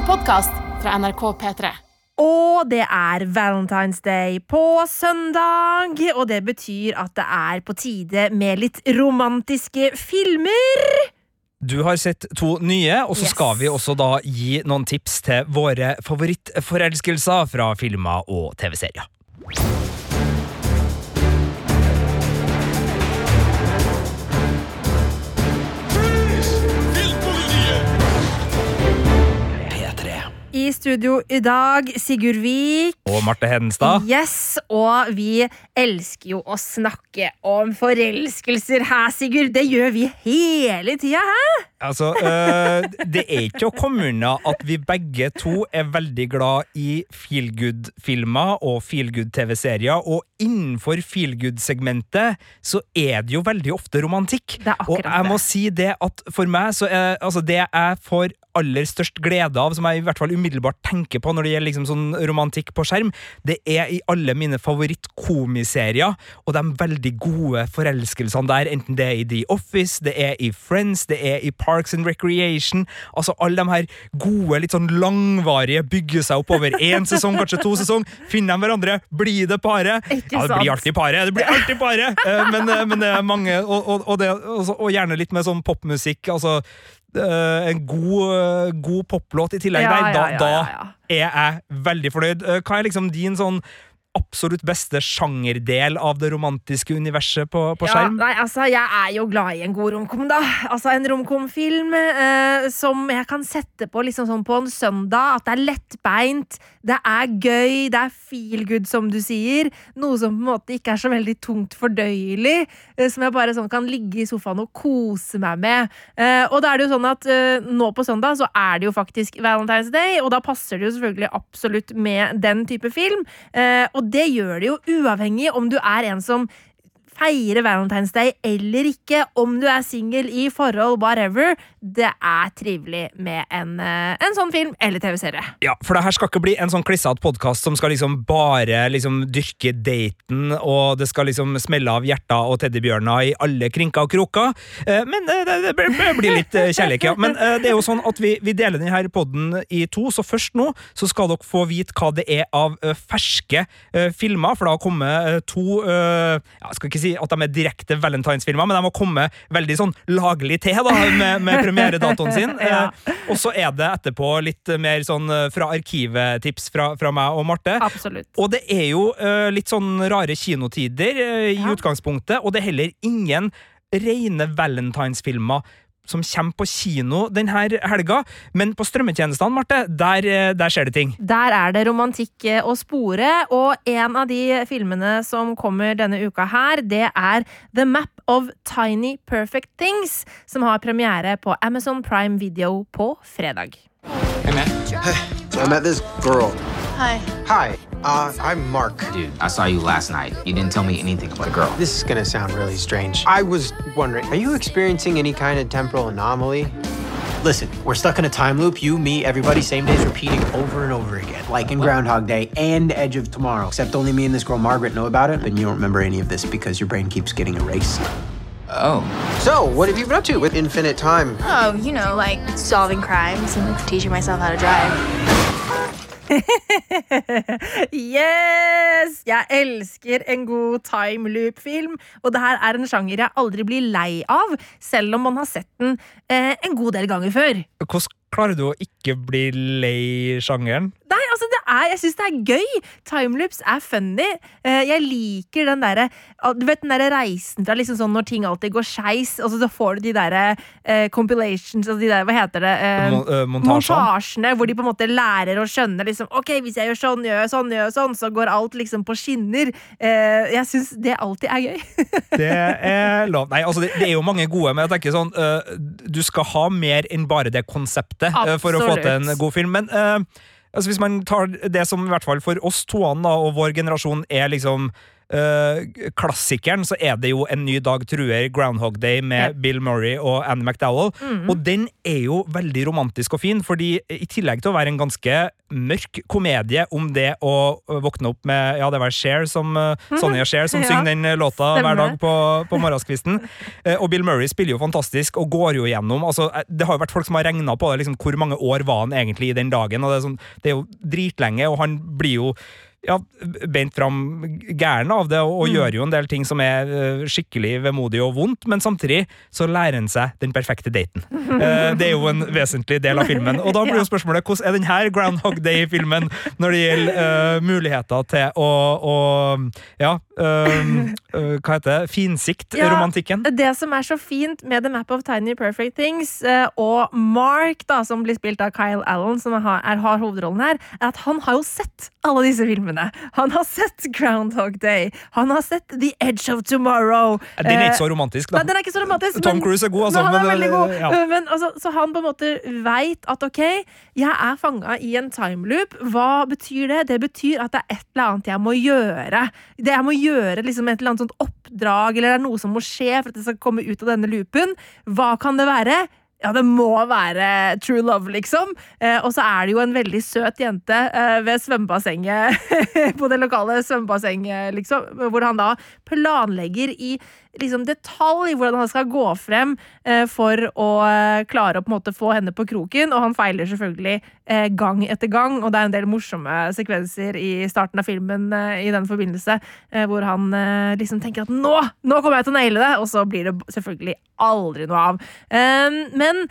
en podkast fra NRK P3. Og det er Valentine's Day på søndag, og det betyr at det er på tide med litt romantiske filmer. Du har sett to nye, og så Yes. skal vi også da gi noen tips til våre favorittforelskelser fra filmer og TV-serier. Studio i dag, Sigurd Vik. Og Marte Hedenstad. Yes, og vi elsker jo å snakke om forelskelser her, Sigurd. Det gjør vi hele tida her. Altså, øh, det er ikke å komme unna at vi begge to er veldig glad i feelgood-filmer og feelgood-TV-serier, og innenfor feelgood-segmentet så er det jo veldig ofte romantikk. Og jeg må si det at for meg så er altså det jeg får aller størst glede av, som jeg i hvert fall umiddelbart tenker på når det gjelder liksom sånn romantikk på skjerm, det er i alle mine favorittkomiserier, og de veldig gode forelskelsene der, enten det er i The Office, det er i Friends, det er i Parks and Recreation, altså alle de her gode, litt sånn langvarige, bygger seg opp over én sesong, kanskje to sesong, finner de hverandre, blir det pare? Ja, det blir alltid pare, det blir alltid pare! Eh, Men, eh, men det er mange, og, og, og, det, og, gjerne litt med sånn popmusikk, altså eh, en god, god poplåt i tillegg Ja, der, da, ja, ja, da er jeg veldig fornøyd. Hva er liksom din sånn absolutt beste sjangerdel av det romantiske universet på, på Ja, skjerm? nei, altså, jeg er jo glad i en god romkom, da. Altså En romkomfilm eh, som jeg kan sette på liksom sånn på en søndag. At det er lettbeint, det er gøy, det er feel good, som du sier. Noe som på en måte ikke er så veldig tungt fordøyelig. Eh, som jeg bare sånn kan ligge i sofaen og kose meg med. Eh, og da er det jo sånn at eh, nå på søndag så er det jo faktisk Valentine's Day, og da passer det jo selvfølgelig absolutt med den type film. Og det gjør det jo uavhengig om du er en som feirer Valentine's Day eller ikke, om du er singel i forhold, whatever. Det er trivelig med en, eh, en sånn film eller TV-serie. Ja, for det her skal ikke bli en sånn klissete podkast som skal liksom bare liksom dyrke daten, og det skal liksom smelle av hjerter og teddybjørner i alle krinker og kroker. Eh, Men det, det, det blir- litt eh, kjærlighet, ja. Men eh, det er jo sånn at vi, vi deler denne podden i to, så først nå så skal dere få vite hva det er av eh, ferske eh, filmer, for det har kommet eh, to ja, skal ikke si at de er direkte Valentine's-filmer, men de har kommet veldig sånn laglig til da, med, med premieredatoen sin. Ja. Eh, og så er det etterpå litt mer sånn eh, fra arkivet-tips fra, fra meg og Marte. Absolutt. Og det er jo eh, litt sånn rare kinotider i Ja. utgangspunktet, og det er heller ingen rene Valentine's-filmer som kommer på kino denne helga, men på strømmetjenestene, Marte, der, eh, der skjer det ting. Der er det romantikk eh, å spore, og en av de filmene som kommer denne uka her, det er The Map of Tiny Perfect Things, som har premiere på Amazon Prime Video på fredag. Hey, man. So I met this girl. Hi. Hi, uh, I'm Mark. Dude, I saw you last night. You didn't tell me anything about the girl. This is gonna sound really strange. I was wondering, are you experiencing any kind of temporal anomaly? Listen, we're stuck in a time loop. You, me, everybody, same days repeating over and over again. Like in Groundhog Day and Edge of Tomorrow. Except only me and this girl Margaret know about it, and you don't remember any of this because your brain keeps getting erased. Oh. So, what have you been up to with infinite time? Oh, you know, like solving crimes and like teaching myself how to drive. Yes! Jeg elsker en god time loop-film, og det her er en sjanger jeg aldri blir lei av, selv om man har sett den eh, en god del ganger før. Hvordan klarer du å ikke bli lei sjangeren? Nei, altså det er, jeg syns det er gøy. Timeloops er funny. Eh, jeg liker den derre Du vet den derre reisen fra liksom sånn når ting alltid går skeis, og så får du de derre uh, compilations og de der, hva heter det? uh, Mo- montasjene. hvor de på en måte lærer å skjønne liksom Ok, hvis jeg gjør sånn, gjør jeg sånn, gjør jeg sånn, så går alt liksom på skinner. Uh, jeg syns det alltid er gøy. Det er lov. Nei, altså det, det er jo mange gode, men jeg tenker sånn Du skal ha mer enn bare det konseptet for å få til en god film. Men altså hvis man tar det som i hvert fall for oss toene da, og vår generasjon er liksom eh, klassikeren så er det jo En ny dag truer, Groundhog Day med yep. Bill Murray og Annie McDowell. Mm. Og den er jo veldig romantisk og fin, fordi i tillegg til å være en ganske mørk komedie om det å våkne opp med Ja, det var Cher som, eh, Sonja Cher som Ja, synger den låta stemmer. hver dag på, på morgenskvisten. Eh, Og Bill Murray spiller jo fantastisk og går jo gjennom altså, eh, Det har jo vært folk som har regna på det, liksom, hvor mange år var han egentlig i den dagen. og Det er, sånn, det er jo dritlenge, og han blir jo ja, beint fram gæren av det, og, og Mm. gjør jo en del ting som er eh, skikkelig vemodig og vondt, men samtidig så lærer han seg den perfekte daten. Eh, det er jo en vesentlig del av filmen. Og da blir jo spørsmålet hvordan er denne Groundhog Day-filmen når det gjelder eh, muligheter til å, å ja, eh, eh, hva heter det, finsikt Ja. Det som er så fint med The Map of Tiny Perfect Things uh, og Mark, da, som blir spilt av Kyle Allen, som har, er, har hovedrollen her, er at han har jo sett alle disse filmene. Han har sett Groundhog Day. Han har sett The Edge of Tomorrow. Den er Eh, ikke så romantisk, da. Nei, den er ikke så romantisk. Tom men- Cruise er god, altså, Men han er veldig god. ja. Uh, Men, altså, så han på en måte veit at ok, jeg er fanga i en timeloop. Hva betyr det? Det betyr at det er et eller annet jeg må gjøre. Det jeg må gjøre liksom et eller annet sånt oppdrag, eller det er noe som må skje for at det skal komme ut av denne loopen. Hva kan det være? Ja, det må være true love, liksom. Eh, og så er det jo en veldig søt jente eh, ved svømmebassenget på det lokale svømmebassenget, liksom, hvor han da planlegger i liksom detalj hvordan han skal gå frem eh, for å eh, klare å på en måte få henne på kroken, og han feiler selvfølgelig eh, gang etter gang, og det er en del morsomme sekvenser i starten av filmen eh, i den forbindelse, eh, hvor han eh, liksom tenker at nå, nå kommer jeg til å naile det, og så blir det selvfølgelig aldri noe av. Eh, men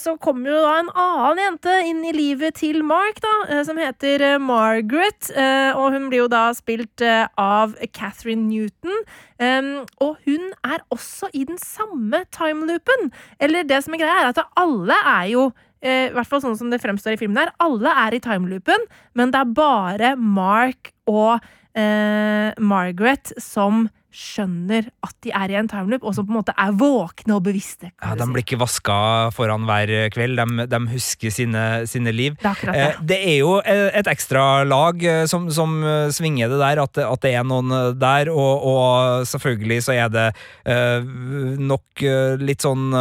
så kommer jo da en annen jente inn i livet til Mark, da, eh, som heter eh, Margaret. eh, Og hun blir jo da spilt eh, av Catherine Newton. Og hun er også i den samme timeloopen. Eller det som er greia, er at alle er jo eh, I hvert fall sånn som det fremstår i filmen her. Alle er i timeloopen, men det er bare Mark og eh, Margaret som skjønner at de er i en timeloop, og som på en måte er våkne og bevisste. Ja, de blir ikke vaska foran hver kveld, de, de husker sine, sine liv. Det er Eh, det. Det er jo et ekstra lag eh, som, som eh, svinger det der, at, at det er noen der, og, og selvfølgelig så er det eh, nok litt sånn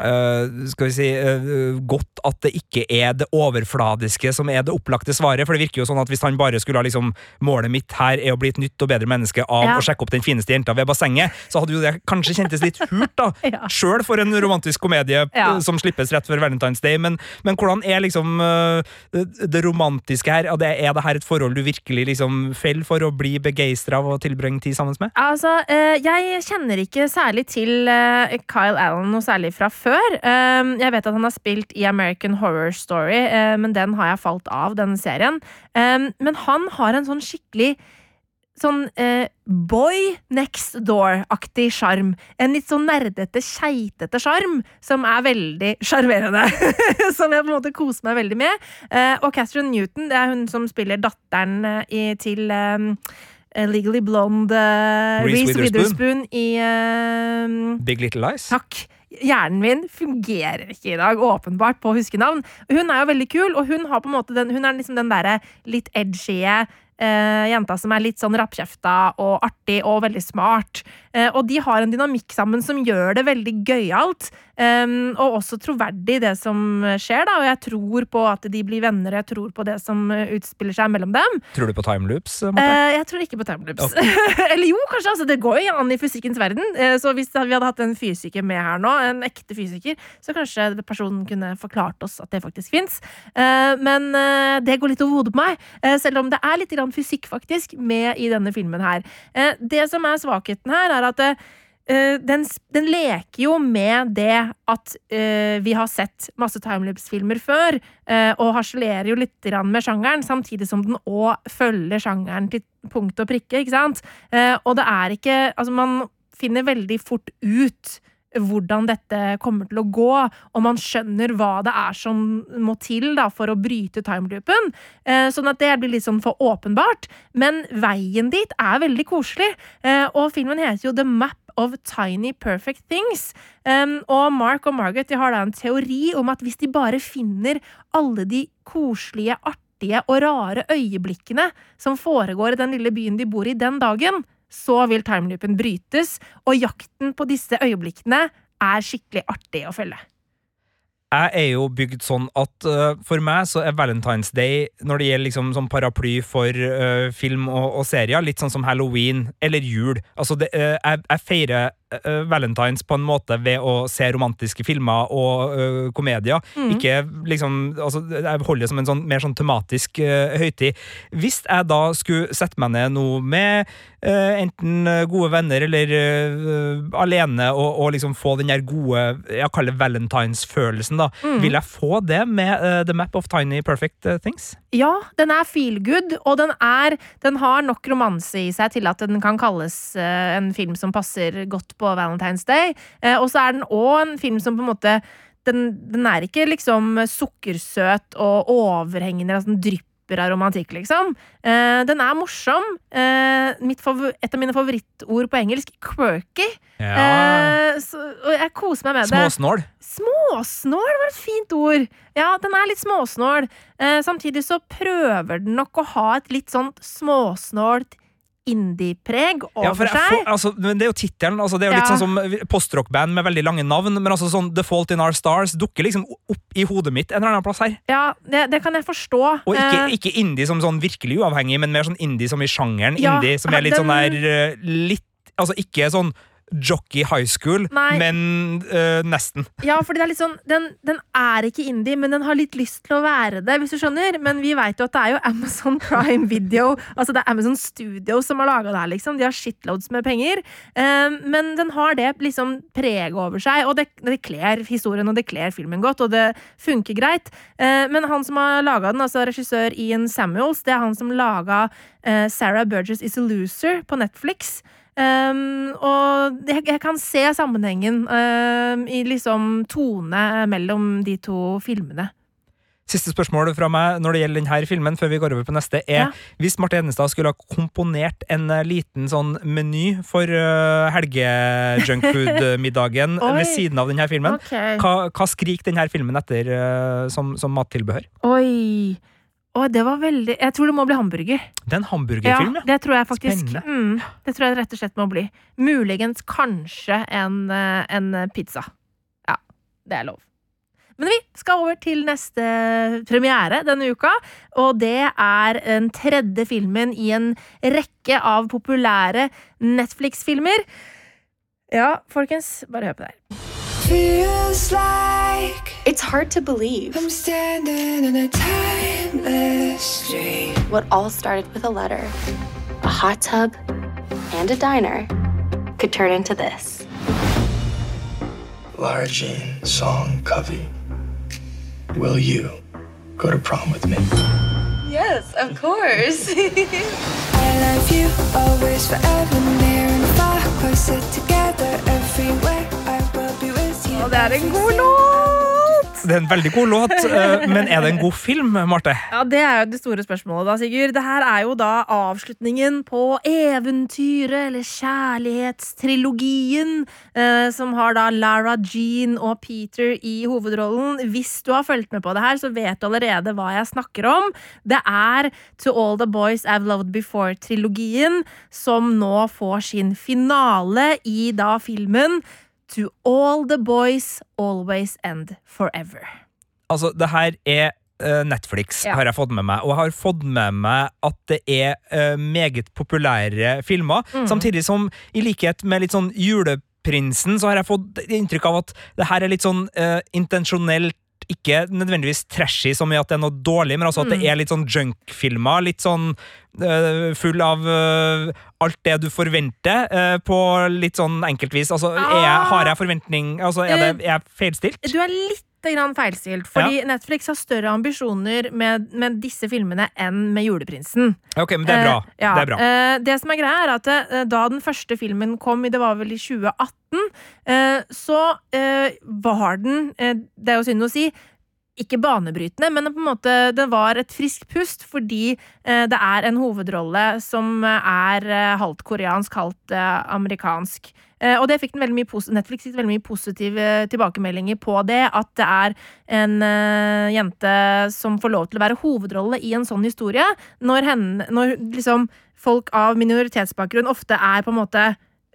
eh, skal vi si uh, godt at det ikke er det overfladiske som er det opplagte svaret, for det virker jo sånn at hvis han bare skulle ha liksom Målet mitt her er å bli et nytt og bedre menneske av Ja. å sjekke opp den fineste jenta ved bassenget, så hadde jo det kanskje kjentes litt hult, da. Ja. Sjøl for en romantisk komedie Ja. eh, som slippes rett før Valentine's Day, men, men hvordan er liksom uh, det- romantiske her? Er det, er det her et forhold du virkelig liksom faller for å bli begeistra av å tilbringe tid sammen med? Altså, jeg kjenner ikke særlig til Kyle Allen noe særlig fra før. Um, jeg vet at han har spilt i American Horror Story, eh, men den har jeg falt av, den serien. Um, men han har en sånn skikkelig Sånn eh, boy next door-aktig sjarm. En litt sånn nerdete, keitete sjarm som er veldig sjarmerende. som jeg på en måte koser meg veldig med. Eh, og Catherine Newton, det er hun som spiller datteren eh, i, til eh, eh, Legally Blonde uh, Reese Reese Witherspoon. Witherspoon i eh, Big Little Lies? Takk. Hjernen min fungerer ikke i dag, åpenbart, på å huske navn. Hun er jo veldig kul, og hun den, hun er liksom den derre litt edgy eh, jenta som er litt sånn rappkjefta og artig og veldig smart. Eh, og de har en dynamikk sammen som gjør det veldig gøyalt, eh, og også troverdig, det som skjer, da. Og jeg tror på at de blir venner, jeg tror på det som eh, utspiller seg mellom dem. Tror du på timeloops? Marte? Eh, jeg tror ikke på timeloops. Eller jo, kanskje. Altså, det går jo an i fysikkens verden. Uh, så hvis vi hadde hatt en fysiker med her nå, en ekte fysiker, så kanskje personen kunne forklart oss at det faktisk fins. men eh, det går litt over hodet på meg, eh, selv om det er litt grann fysikk faktisk med i denne filmen her. Eh, det som er svakheten her, er at eh, den, den leker jo med det at uh, vi har sett masse timelapse-filmer før, uh, og harselerer jo litt med sjangeren, samtidig som den òg følger sjangeren til punkt og prikke, ikke sant? Uh, og det er ikke Altså, man finner veldig fort ut hvordan dette kommer til å gå, og man skjønner hva det er som må til da, for å bryte timeloopen. Eh, sånn at det blir litt sånn for åpenbart. Men veien dit er veldig koselig, eh, og filmen heter jo The Map of Tiny Perfect Things. Um, og Mark og Margaret de har da en teori om at hvis de bare finner alle de koselige, artige og rare øyeblikkene som foregår i den lille byen de bor i den dagen, så vil timeloopen brytes, og jakten på disse øyeblikkene er skikkelig artig å følge. Jeg er jo bygd sånn at uh, for meg så er Valentine's Day, når det gjelder liksom sånn paraply for uh, film og, og serier, litt sånn som halloween eller jul. Altså, det, uh, jeg, jeg feirer Valentines på en måte ved å se romantiske filmer og uh, komedier. Ikke liksom altså, Jeg holder det som en sånn mer sånn tematisk uh, høytid. Hvis jeg da skulle sette meg ned nå med uh, enten gode venner eller alene og, og liksom få den der gode, jeg kaller valentines-følelsen, da, vil jeg få det med The Map of Tiny Perfect Things? Ja, den er feel good, og den, er, den har nok romanse i seg til at den kan kalles eh, en film som passer godt på Valentine's Day. Eh, og så er den òg en film som på en måte den, den er ikke liksom sukkersøt og overhengende, altså den drypper av romantikk, liksom. Eh, den er morsom. Eh, et av mine favorittord på engelsk, quirky. Eh, så, og jeg koser meg med det. Småsnål. Småsnål var et fint ord. Ja, den er litt småsnål. Eh, samtidig så prøver den nok å ha et litt sånn småsnålt indie-preg over Ja, for seg. får, altså, men det er jo tittelen. Altså, det er jo litt sånn som postrock-band med veldig lange navn. Men altså sånn The Fault in Our Stars dukker liksom opp i hodet mitt en eller annen plass her. Ja, det, det kan jeg forstå. Og ikke, Eh, ikke indie som sånn virkelig uavhengig, men mer sånn indie som i sjangeren Ja, indie. Som er litt den- sånn der eh, litt Altså ikke sånn jockey high school, Nei. men eh, nesten. ja, fordi det er litt sånn den, den er ikke indie, men den har litt lyst til å være det, hvis du skjønner. Men vi vet jo at det er jo Amazon Prime Video, altså det er Amazon Studio som har laga det her, liksom. De har shitloads med penger. Eh, men den har det liksom preget over seg, og det, det kler historien og det kler filmen godt, og det funker greit. Uh, men han som har laga den, altså regissør Ian Samuels, det er han som laga uh, Sarah Burgess Is a Loser på Netflix. Um, og jeg, jeg kan se sammenhengen um, i liksom tone mellom de to filmene. Siste spørsmål fra meg når det gjelder denne filmen, før vi går over på neste, er Ja. hvis Marte Henestad skulle ha komponert en eh, liten sånn meny for uh, helgejunkfood-middagen ved siden av denne filmen, okay. hva, hva skriker denne filmen etter uh, som, som mattilbehør? Oi. Å, det var veldig Jeg tror det må bli hamburger. Det er en hamburgerfilm, ja. det tror jeg faktisk. Mm, det tror jeg rett og slett må bli. Muligens kanskje en, eh, en pizza. Ja, det er lov. Men vi skal over til neste premiere denne uka, og det er den tredje filmen i en rekke av populære Netflix-filmer. Ja, folkens, bare hør på det her. Feels like It's hard to believe I'm standing in a timeless street. what all started with a letter, a hot tub, and a diner could turn into this. Lara Jean Song Covey. Will you go to prom with me? Yes, of course. I love you always, forever, near and far, closer together Og det er en god låt! Det er en veldig god låt, eh, men er det en god film, Marte? Ja, Det er jo det store spørsmålet, da, Sigurd. Det her er jo da avslutningen på eventyret, eller kjærlighetstrilogien, eh, som har da Lara Jean og Peter i hovedrollen. Hvis du har fulgt med på det her, så vet du allerede hva jeg snakker om. Det er To All The Boys I've Loved Before-trilogien, som nå får sin finale i da filmen To All The Boys Always End Forever. Altså, det her er eh, Netflix, Ja. har jeg fått med meg. Og jeg har fått med meg at det er eh, meget populære filmer. Mm. Samtidig som, i likhet med litt sånn Juleprinsen, så har jeg fått inntrykk av at det her er litt sånn uh, intensjonelt ikke nødvendigvis trashy som i at det er noe dårlig, men altså at Mm. det er litt sånn junk-filmer. Litt sånn uh, full av uh, alt det du forventer, uh, på litt sånn enkeltvis. Altså, er Ah. har jeg forventning Altså, er, det, er jeg feilstilt? Du er litt grann feilstilt, fordi Netflix har større ambisjoner med, med disse filmene enn med Juleprinsen. Ok, men det er bra. Uh, ja. Det er bra. Uh, det som er greia, er at uh, da den første filmen kom, det var vel i 2018, eh, så var den, det er jo synd å si, ikke banebrytende, men på en måte det var et friskt pust, fordi det er en hovedrolle som er halvt koreansk, halvt amerikansk. Eh, og det fikk den veldig mye Netflix fikk veldig mye positive tilbakemeldinger på det. At det er en eh, jente som får lov til å være hovedrolle i en sånn historie. Når, henne, når liksom folk av minoritetsbakgrunn ofte er på en måte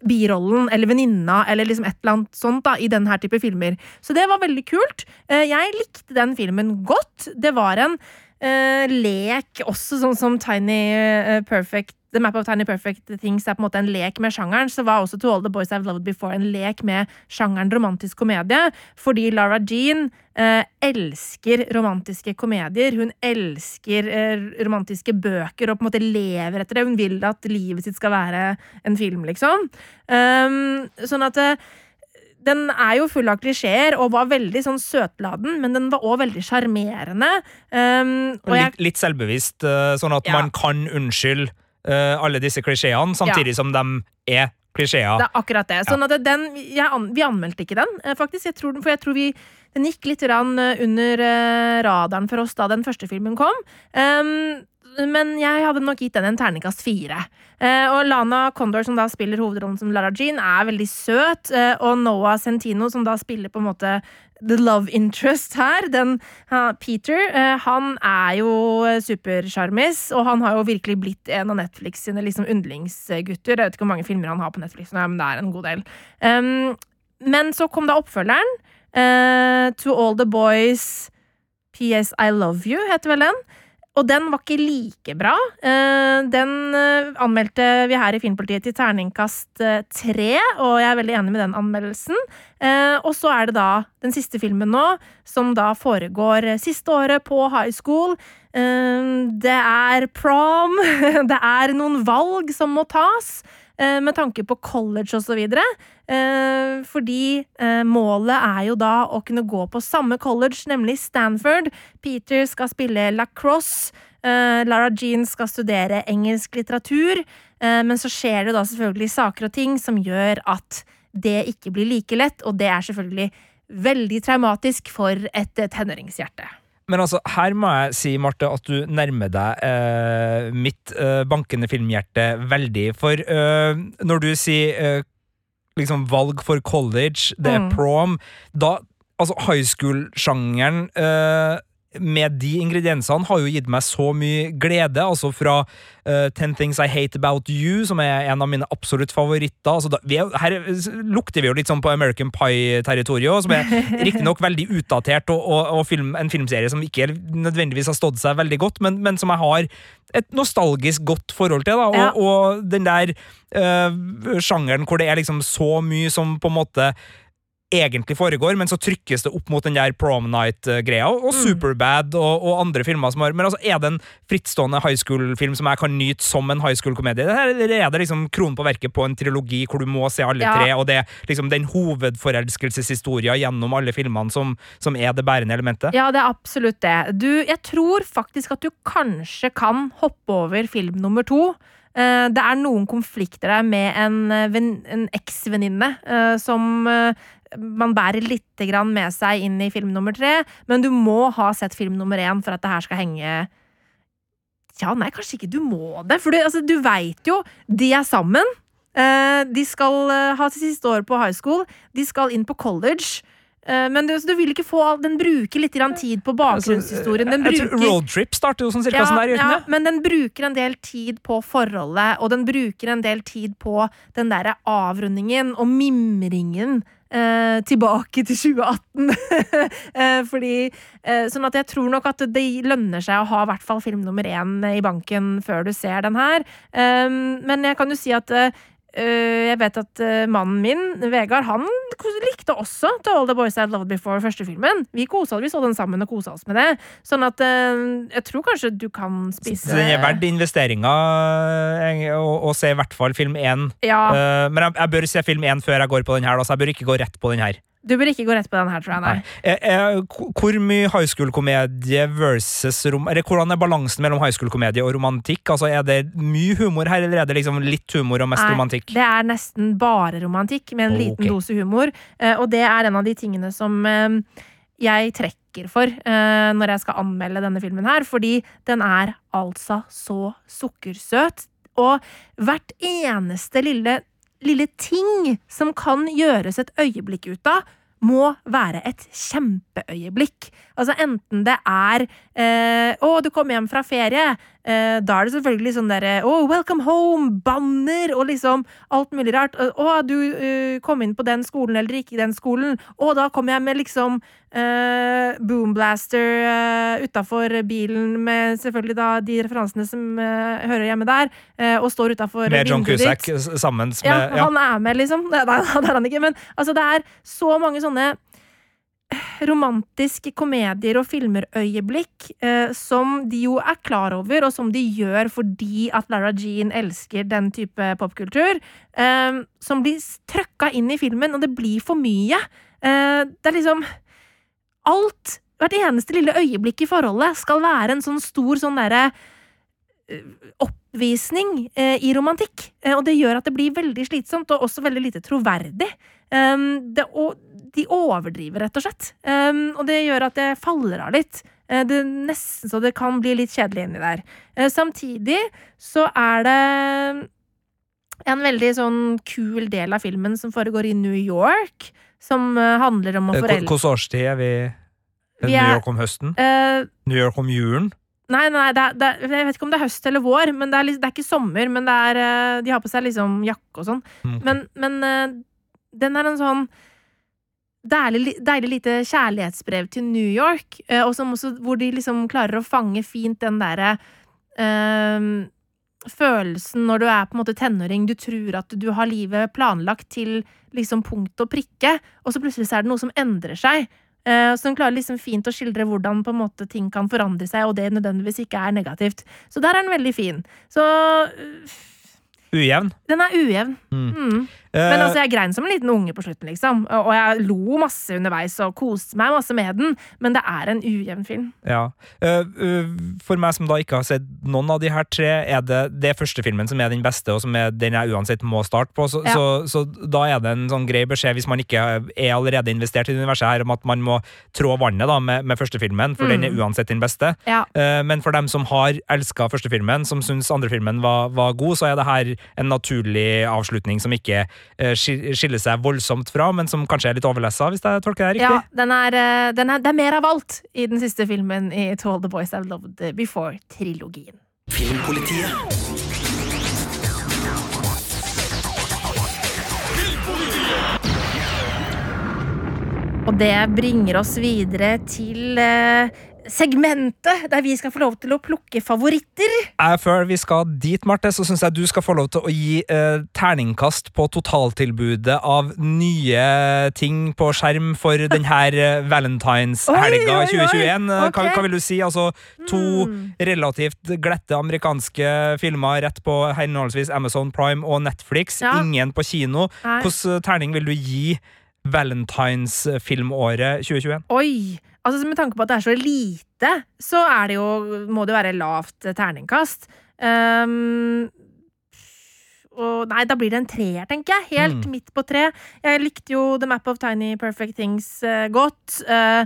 birollen eller venninna eller liksom et eller annet sånt da, i denne type filmer. Så det var veldig kult. Eh, Jeg likte den filmen godt. Det var en uh, lek også, sånn som Tiny Perfect The Map of Tiny Perfect Things er på en måte en lek med sjangeren, så var også To All The Boys I've Loved Before en lek med sjangeren romantisk komedie, fordi Lara Jean eh, elsker romantiske komedier. Hun elsker eh, romantiske bøker og på en måte lever etter det. Hun vil at livet sitt skal være en film, liksom. Um, sånn at eh, den er jo full av klisjeer og var veldig sånn søtladen, men den var òg veldig sjarmerende. Um, Litt, litt selvbevisst, eh, sånn at Ja. man kan unnskylde eh, alle disse klisjeene, samtidig som de er klisjeer. Det er akkurat det. Sånn at den, an- vi anmeldte ikke den, eh, faktisk. Jeg tror, for jeg tror vi Den gikk litt eh, under radaren for oss da den første filmen kom. Um, men jeg hadde nok gitt den en terningkast fire. Eh, og Lana Condor, som da spiller hovedrollen som Lara Jean, er veldig søt. eh, og Noah Centino, som da spiller på en måte the love interest her, den Peter, eh, han er jo supersjarmis, og han har jo virkelig blitt en av Netflix sine liksom yndlingsgutter. Jeg vet ikke hvor mange filmer han har på Netflix, men det er en god del. Um, men så kom da oppfølgeren. Uh, to All The Boys PS I Love You, heter vel den. Og den var ikke like bra. Eh, den eh, anmeldte vi her i Filmpolitiet til terningkast eh, tre, og jeg er veldig enig med den anmeldelsen. Og så er det da den siste filmen nå, som da foregår siste året på high school. Det er prom, det er noen valg som må tas. Eh, Med tanke på college videre. Eh, fordi eh, målet er jo da å kunne gå på samme college, nemlig Stanford. Peter skal spille lacrosse. Lara Jean skal studere engelsk litteratur. men så skjer det da selvfølgelig saker og ting som gjør at det ikke blir like lett, og det er selvfølgelig veldig traumatisk for et tenåringshjerte. Men altså, her må jeg si, Marte, at du nærmer deg eh, mitt eh, bankende filmhjerte veldig. For eh, når du sier eh, liksom valg for college, det er Mm. prom Da Altså, high school-sjangeren eh, med de ingrediensene har jo gitt meg så mye glede. Altså fra uh, Ten Things I Hate About You, som er en av mine absolutt favoritter. Altså da, vi er, her lukter vi jo litt sånn på American Pie-territoriet, som er riktignok veldig utdatert, og, og, og film, en filmserie som ikke nødvendigvis har stått seg veldig godt, men, men som jeg har et nostalgisk godt forhold til. Da, og, Ja. og den der uh, sjangeren hvor det er liksom så mye som på en måte egentlig foregår, men så trykkes det opp mot den der prom night-greia, og Mm. Superbad og, og andre filmer som har Men altså, er det en frittstående high school-film som jeg kan nyte som en high school-komedie, eller er det liksom kronen på verket på en trilogi hvor du må se alle Ja. tre, og det er liksom den hovedforelskelseshistoria gjennom alle filmene som, som er det bærende elementet? Ja, det er absolutt det. Du, jeg tror faktisk at du kanskje kan hoppe over film nummer to. Eh, Det er noen konflikter der med en, eh, en eksvenninne eh, som man bærer litt grann med seg inn i film nummer tre, men du må ha sett film nummer én for at det her skal henge Ja, nei, kanskje ikke du må det, for du, altså, du veit jo De er sammen. Eh, de skal eh, ha sitt siste år på high school. De skal inn på college. Eh, men du, så du vil ikke få Den bruker litt grann tid på bakgrunnshistorien. Den Altså, Jeg tror bruker Roadtrip starter jo sånn cirka sånn der, ja, men den bruker en del tid på forholdet, og den bruker en del tid på den derre avrundingen og mimringen. Eh, tilbake til 2018. eh, fordi eh, Sånn at jeg tror nok at det lønner seg å ha i hvert fall film nummer én i banken før du ser den her. Eh, men jeg kan jo si at eh, jeg vet at eh, mannen min, Vegard, han likte også To All The Boys I Loved Before første filmen. Vi kosa vi så den sammen og kosa oss med det. Sånn at eh, jeg tror kanskje du kan spise Så den er verdt investeringa å se i hvert fall film én. Ja, Eh, men jeg, jeg bør se film én før jeg går på den her, så jeg bør ikke gå rett på den her. Du bør ikke gå rett på den her, tror jeg. Nei. Eh, eh, hvor- mye high school-komedie versus rom... Eller hvordan er balansen mellom high school-komedie og romantikk? Altså, Er det mye humor her, eller er det liksom litt humor og mest Nei, romantikk? Det er nesten bare romantikk, med en Ok. liten dose humor. Eh, og det er en av de tingene som jeg trekker for når jeg skal anmelde denne filmen her, fordi den er altså så sukkersøt. Og hvert eneste lille lille ting som kan gjøres et øyeblikk ut av, må være et kjempeøyeblikk. Altså enten det er eh, 'Å, du kom hjem fra ferie'. Eh, da er det selvfølgelig sånn derre 'Å, welcome home', banner og liksom alt mulig rart. 'Å, du uh, kom inn på den skolen eller ikke den skolen'. og da kom jeg med liksom eh, boomblaster uh, utafor bilen med selvfølgelig da de referansene som eh, hører hjemme der, eh, og står utafor Med John Cusack sammen med Ja, ja. han er med, liksom. Nei, det er han ikke. Men altså, det er så mange sånne romantiske komedier og filmer-øyeblikk eh, som de jo er klar over, og som de gjør fordi at Lara Jean elsker den type popkultur, eh, som blir trøkka inn i filmen, og det blir for mye. Eh, det er liksom Alt, hvert eneste lille øyeblikk i forholdet, skal være en sånn stor sånn derre eh, oppvisning eh, i romantikk. Eh, og det gjør at det blir veldig slitsomt, og også veldig lite troverdig. Um, det, og de overdriver, rett og slett. Um, og det gjør at det faller av litt. Eh, det er Nesten så det kan bli litt kjedelig inni der. Samtidig så er det en veldig sånn kul del av filmen som foregår i New York, som handler om å foreldre... Hvilken årstid er vi? New York om høsten? New York om julen? Nei, nei, det er, det er, jeg vet ikke om det er høst eller vår, men det er, det er ikke sommer. Men det er, eh, de har på seg liksom jakke og sånn. Mm. Men, men eh, den er en sånn deilig, deilig lite kjærlighetsbrev til New York, eh, og som også, hvor de liksom klarer å fange fint den derre eh, følelsen når du er på en måte tenåring, du tror at du har livet planlagt til liksom punkt og prikke, og så plutselig så er det noe som endrer seg. Eh, så den klarer liksom fint å skildre hvordan på en måte ting kan forandre seg, og det nødvendigvis ikke er negativt. Så der er den veldig fin. Så øh, Ujevn? den er ujevn. Mm. Mm. Eh, Men altså, jeg grein som en liten unge på slutten, liksom. Og jeg lo masse underveis og koste meg masse med den, men det er en ujevn film. Ja. Eh, eh, for meg som da ikke har sett noen av de her tre, er det det første filmen som er den beste, og som er den jeg uansett må starte på. Så, Ja. så, så da er det en sånn grei beskjed, hvis man ikke er allerede investert i universet her, om at man må trå vannet da med, med første filmen, for Mm. den er uansett den beste. Ja. Eh, men for dem som har elska første filmen, som syns andre filmen var, var god, så er det her en naturlig avslutning som ikke eh, skil- skiller seg voldsomt fra, men som kanskje er litt overlessa, hvis jeg tolker det Ja, riktig. den er, øh, den er, det er mer av alt i den siste filmen i To All The Boys I've Loved Before-trilogien. Filmpolitiet. Og det bringer oss videre til eh, segmentet der vi skal få lov til å plukke favoritter. Jeg Før vi skal dit, Marte, så syns jeg du skal få lov til å gi eh, terningkast på totaltilbudet av nye ting på skjerm for denne valentineshelga valentinshelga oi, oi. 2021. Eh, Hva, hva vil du si? Altså to Mm. relativt glette amerikanske filmer rett på henholdsvis Amazon Prime og Netflix. Ja. Ingen på kino. Hvilken terning vil du gi valentinsfilmåret 2021? Oi! Altså Med tanke på at det er så lite, så er det jo, må det jo være lavt terningkast. Um, og nei, da blir det en treer, tenker jeg. Helt Mm. midt på tre. Jeg likte jo The Map of Tiny Perfect Things uh, godt. eh,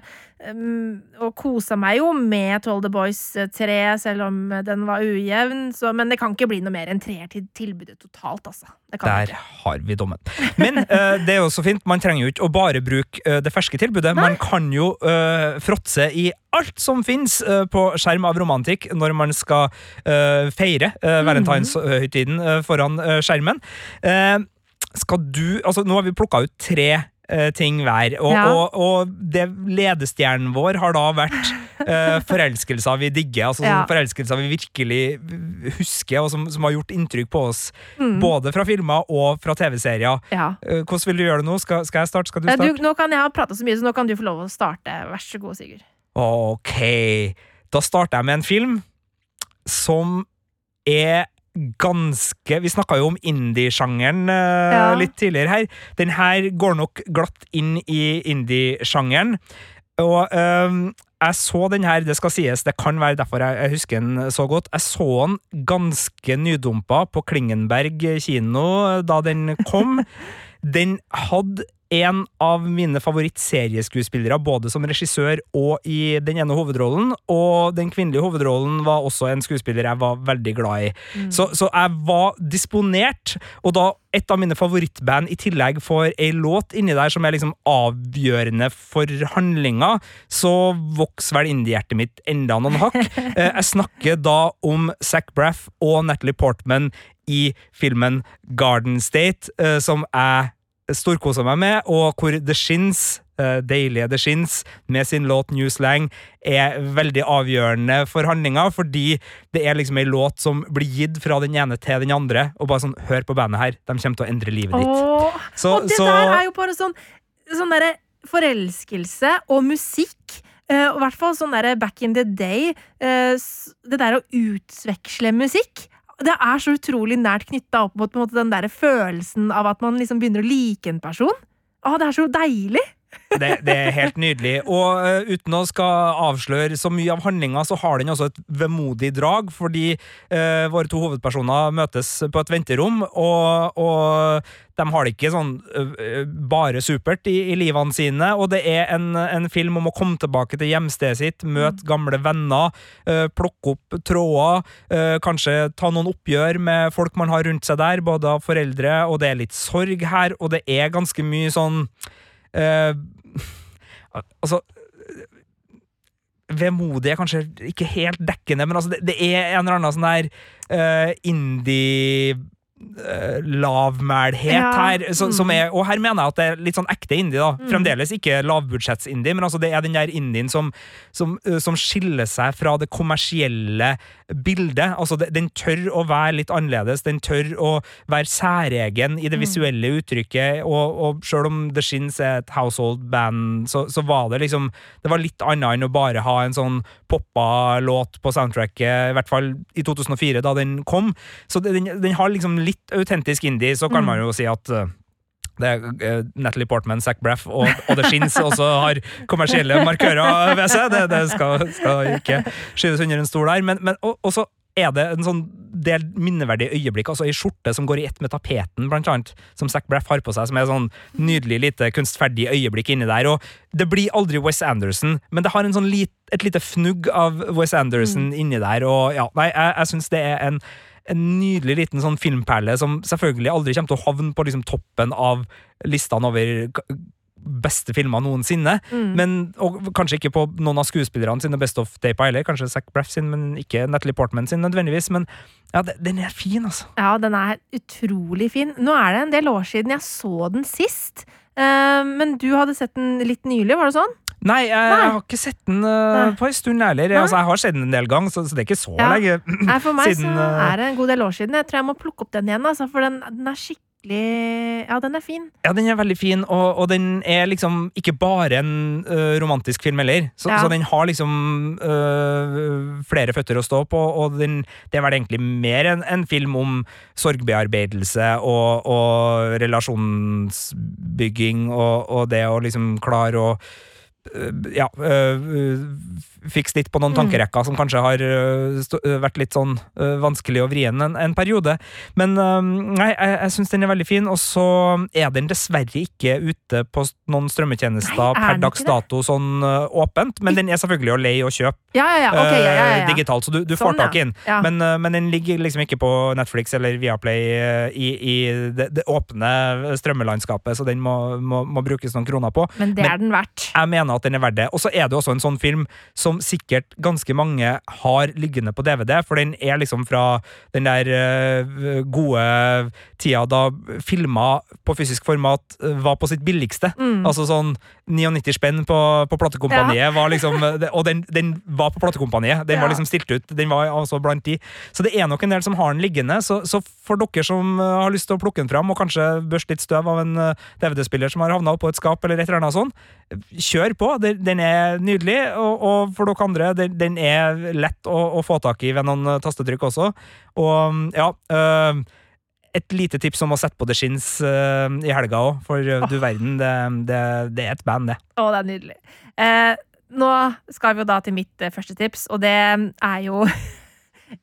um, og kosa meg jo med Toll The Boys 3, selv om den var ujevn. Så, men det kan ikke bli noe mer enn treer til tilbudet totalt, altså. Det kan Der ikke. har vi dommen. Men uh, det er jo så fint, man trenger jo ikke å bare bruke uh, det ferske tilbudet. Man kan jo uh, fråtse i alt som fins eh, på skjerm av romantikk når man skal eh, feire valentinshøytiden eh, foran eh, skjermen. Eh, skal du Altså, nå har vi plukka ut tre eh, ting hver, og, Ja. og, og det ledestjernen vår har da vært uh, forelskelser vi digger. Altså Ja. forelskelser vi virkelig husker, og som, som har gjort inntrykk på oss. Mm. Både fra filmer og fra TV-serier. Ja. Uh, Hvordan vil du gjøre det nå? Skal, skal jeg starte? Skal du starte? Du, nå kan jeg ha prata så mye, så nå kan du få lov å starte. Vær så god, Sigurd. Ok. Da starter jeg med en film som er ganske Vi snakka jo om indie-sjangeren eh, Ja. litt tidligere her. Den her går nok glatt inn i indie-sjangeren. Og ehm, jeg så den her, det skal sies, det kan være derfor jeg, jeg husker den så godt. Jeg så den ganske nydumpa på Klingenberg kino da den kom. Den hadde en av mine favorittserieskuespillere, både som regissør og i den ene hovedrollen. Og den kvinnelige hovedrollen var også en skuespiller jeg var veldig glad i. Så, så jeg var disponert, og da et av mine favorittband i tillegg får ei låt inni der som er liksom avgjørende for handlinga, så vokser vel indiehjertet mitt enda noen hakk. Eh, Jeg snakker da om Zac Braff og Natalie Portman i filmen Garden State, eh, som jeg storkoser meg med, og hvor The Shins, eh, deilige The Shins, med sin låt New Slang, er veldig avgjørende for handlinga, fordi det er liksom ei låt som blir gitt fra den ene til den andre, og bare sånn, hør på bandet her, de kommer til å endre livet ditt. Åh, Så- og det så- der er jo bare sånn, sånn derre forelskelse og musikk. Uh, og i hvert fall sånn der back in the day. Uh, det der å utveksle musikk. Det er så utrolig nært knytta opp mot måte, den der følelsen av at man liksom begynner å like en person. Å, det er så deilig! Det, det er helt nydelig. Og uh, uten å skal avsløre så mye av handlinga, så har den også et vemodig drag, fordi uh, våre to hovedpersoner møtes på et venterom, og, og de har det ikke sånn uh, bare supert i, i livene sine, og det er en, en film om å komme tilbake til hjemstedet sitt, møte gamle venner, plukke opp tråder, kanskje ta noen oppgjør med folk man har rundt seg der, både av foreldre, og det er litt sorg her, og det er ganske mye sånn Altså Vemodig er kanskje ikke helt dekkende, men altså det, det er en eller annen sånn der eh, indie eh, lavmælhet Ja, her, så, som mm. er, og her mener jeg at det er litt sånn ekte indie. da Mm. Fremdeles ikke lavbudsjetts-indie, men altså det er den der indien som, som, eh, som skiller seg fra det kommersielle bildet. Altså Den tør å være litt annerledes, den tør å være særegen i det Mm. visuelle uttrykket, og, og selv om The Shins er et household band, så, så var det liksom Det var litt annet enn å bare ha en sånn poppa låt på soundtracket, i hvert fall i 2004, da den kom. Så den, den har liksom litt autentisk indie, så kan Mm. man jo si at eh, det er eh, Natalie Portman, Zac Braff og, og The Shins også har kommersielle markører ved seg. Det, det skal, skal ikke skyves under en stol der. Men, men og, så er det en sånn del minneverdige øyeblikk, altså ei skjorte som går i ett med tapeten, blant annet, som Zac Braff har på seg, som er sånn nydelig lite kunstferdig øyeblikk inni der. Og det blir aldri Wes Anderson, men det har en sånn lit, et lite fnugg av Wes Anderson inni der, og ja, nei, jeg, jeg syns det er en en nydelig liten sånn filmperle som selvfølgelig aldri kommer til å havne på liksom toppen av listene over beste filmer noensinne. Mm. Men, og kanskje ikke på noen av skuespillerne sine Best of Tape heller. Kanskje Zac Braff sin, men ikke Natalie Portman sin nødvendigvis. Men ja, den er fin, altså. Ja, den er utrolig fin. Nå er det en del år siden jeg så den sist. Eh, men du hadde sett den litt nylig, var det sånn? Nei, jeg, Nei. har ikke sett den uh, på en stund heller. Altså, jeg har sett den en del ganger, så, så det er ikke så Ja. lenge Nei, for meg siden. så eh, er det en god del år siden. Jeg tror jeg må plukke opp den igjen, altså, for den, den er skikkelig Ja, den er fin. Ja, den er veldig fin, og, og den er liksom ikke bare en uh, romantisk film heller. Så, Ja. så den har liksom uh, flere føtter å stå på, og den, det er vel egentlig mer en, en film om sorgbearbeidelse og, og relasjonsbygging og, og det å liksom klare å ja, ø, fikse litt på noen Mm. tankerekker som kanskje har ø, vært litt sånn vanskelig og vrien en, en periode. Men nei, jeg, jeg syns den er veldig fin, og så er den dessverre ikke ute på noen strømmetjenester Nei, er per dags dato sånn åpent, men den er selvfølgelig å leie og kjøpe Ja, ja, ja. Ok, ja, ja, ja, digitalt, så du, du Sånn, får tak i den. Men, men den ligger liksom ikke på Netflix eller Viaplay i, i det, det åpne strømmelandskapet, så den må, må, må brukes noen kroner på. Men det Men- er den verdt. Jeg mener at den er verdt det. Og så er det også en sånn film som sikkert ganske mange har liggende på DVD, for den er liksom fra den der eh, gode tida da filmer på fysisk format eh, var på sitt billigste. Mm. Altså sånn 99 spenn på, på platekompaniet var liksom Og den, den var på platekompaniet. Den Ja. var liksom stilt ut. Den var altså blant de. Så det er nok en del som har den liggende. Så, så for dere som eh, har lyst til å plukke den fram, og kanskje børste litt støv av en eh, DVD-spiller som har havna oppå et skap, eller et eller annet sånt, kjør på. Den, er nydelig. Og, for dere andre, den, er lett å, få tak i ved noen eh, tastetrykk også. Og ja eh, et lite tips om å sette på The Shins eh, i helga òg, for du verden, det, det, det er et band, det. Å, det er nydelig. Nå skal vi jo da til mitt første tips, og det er jo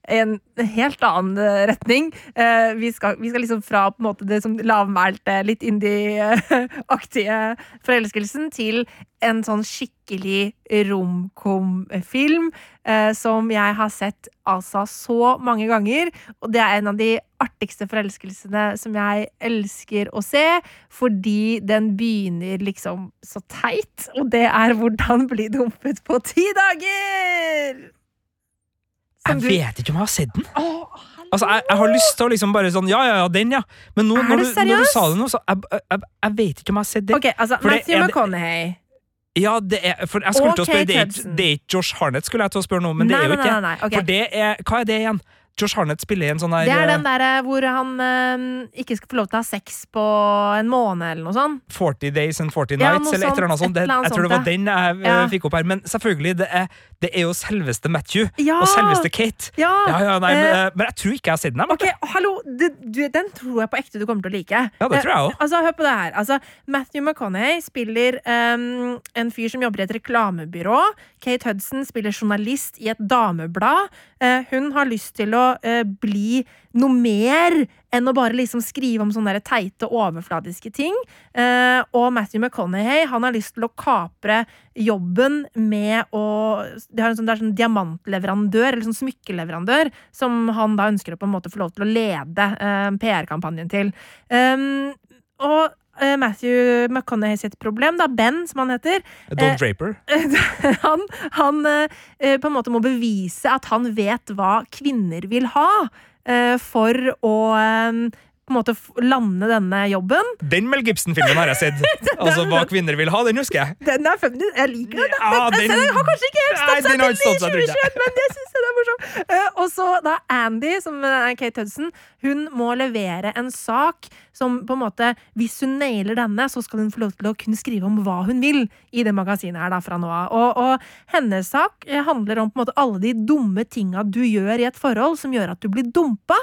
en helt annen eh, retning. Eh, vi, skal, vi skal liksom fra på en måte det som lavmælte, litt indie-aktige forelskelsen til en sånn skikkelig romkom-film eh, som jeg har sett altså så mange ganger. Og det er en av de artigste forelskelsene som jeg elsker å se, fordi den begynner liksom så teit, og det er hvordan bli dumpet på ti dager! Jeg du- vet ikke om jeg har sett den. Altså, jeg, jeg har lyst til å liksom bare sånn Ja, ja, ja, den, ja. Men nå, når, du, når du sa det nå, så jeg, jeg, jeg, vet ikke om jeg har sett den. Ok, altså For Matthew McConaughey. Ja, det er For jeg skulle Og til å spørre, det er, ikke- Josh Harnett, skulle jeg til å spørre nå, men det Nei, er jo ikke nei, nei, ok. For det er Hva er det igjen? Josh Harnett spiller i en sånn der Det er eh, den derre hvor han øh, ikke skal få lov til å ha sex på en måned eller noe sånt. 40 Days and 40 Nights, ja, eller et eller annet sånt. Det, jeg tror det var den jeg eh, Ja. fikk opp her. Men selvfølgelig, det er, det er jo selveste Matthew Ja! og selveste Kate. Ja! Ja, ja, nei, men, eh, eh, men jeg tror ikke jeg har sett den. Okay, Ok, hallo, du, du, Den tror jeg på ekte du kommer til å like. Ja, det tror jeg Eh, også. Altså, Hør på det her. Altså, Matthew McConaughey spiller um, en fyr som jobber i et reklamebyrå. Kate Hudson spiller journalist i et dameblad. Eh, hun har lyst til å eh, bli noe mer enn å bare liksom skrive om sånne teite, overfladiske ting. Eh, og Matthew McConaughey han har lyst til å kapre jobben med å Det, er en sånn, sånn diamantleverandør, eller sånn smykkeleverandør, som han da ønsker å på en måte få lov til å lede PR-kampanjen til. Um, og Matthew McConaughey sitt problem, da, Ben, som han heter Don eh, Draper. han, han eh, på en måte må bevise at han vet hva kvinner vil ha, eh, for å eh, på en måte lande denne jobben. Den Mel Gibson-filmen har jeg sett. Altså Hva kvinner vil ha, den husker jeg. Den er feminist. Jeg liker den. Ja, den, den- den har kanskje ikke helt stått seg til ikke i stått seg, tror jeg. 2021, men jeg syns jeg er morsomt. Uh, og så da Andy, som er Kate Hudson, hun må levere en sak som på en måte Hvis hun nailer denne, så skal hun få lov til å kunne skrive om hva hun vil i det magasinet her da fra nå av. Og, og hennes sak eh, handler om på en måte alle de dumme tinga du gjør i et forhold som gjør at du blir dumpa.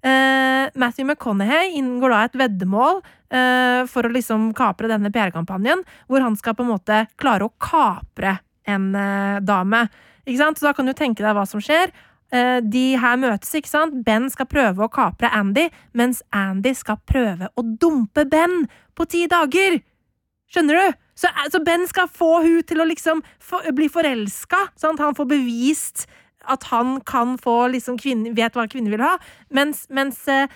Eh, Matthew McConaughey inngår da et veddemål uh, for å liksom kapre denne PR-kampanjen, hvor han skal på en måte klare å kapre en uh, dame. Ikke sant? Så da kan du tenke deg hva som skjer. De her møtes, ikke sant? Ben skal prøve å kapre Andy, mens Andy skal prøve å dumpe Ben på ti dager! Skjønner du? Så, så Ben skal få hun til å liksom for, bli forelska, Sant? han får bevist at han kan få liksom kvinne, vet hva kvinner vil ha, mens, mens eh,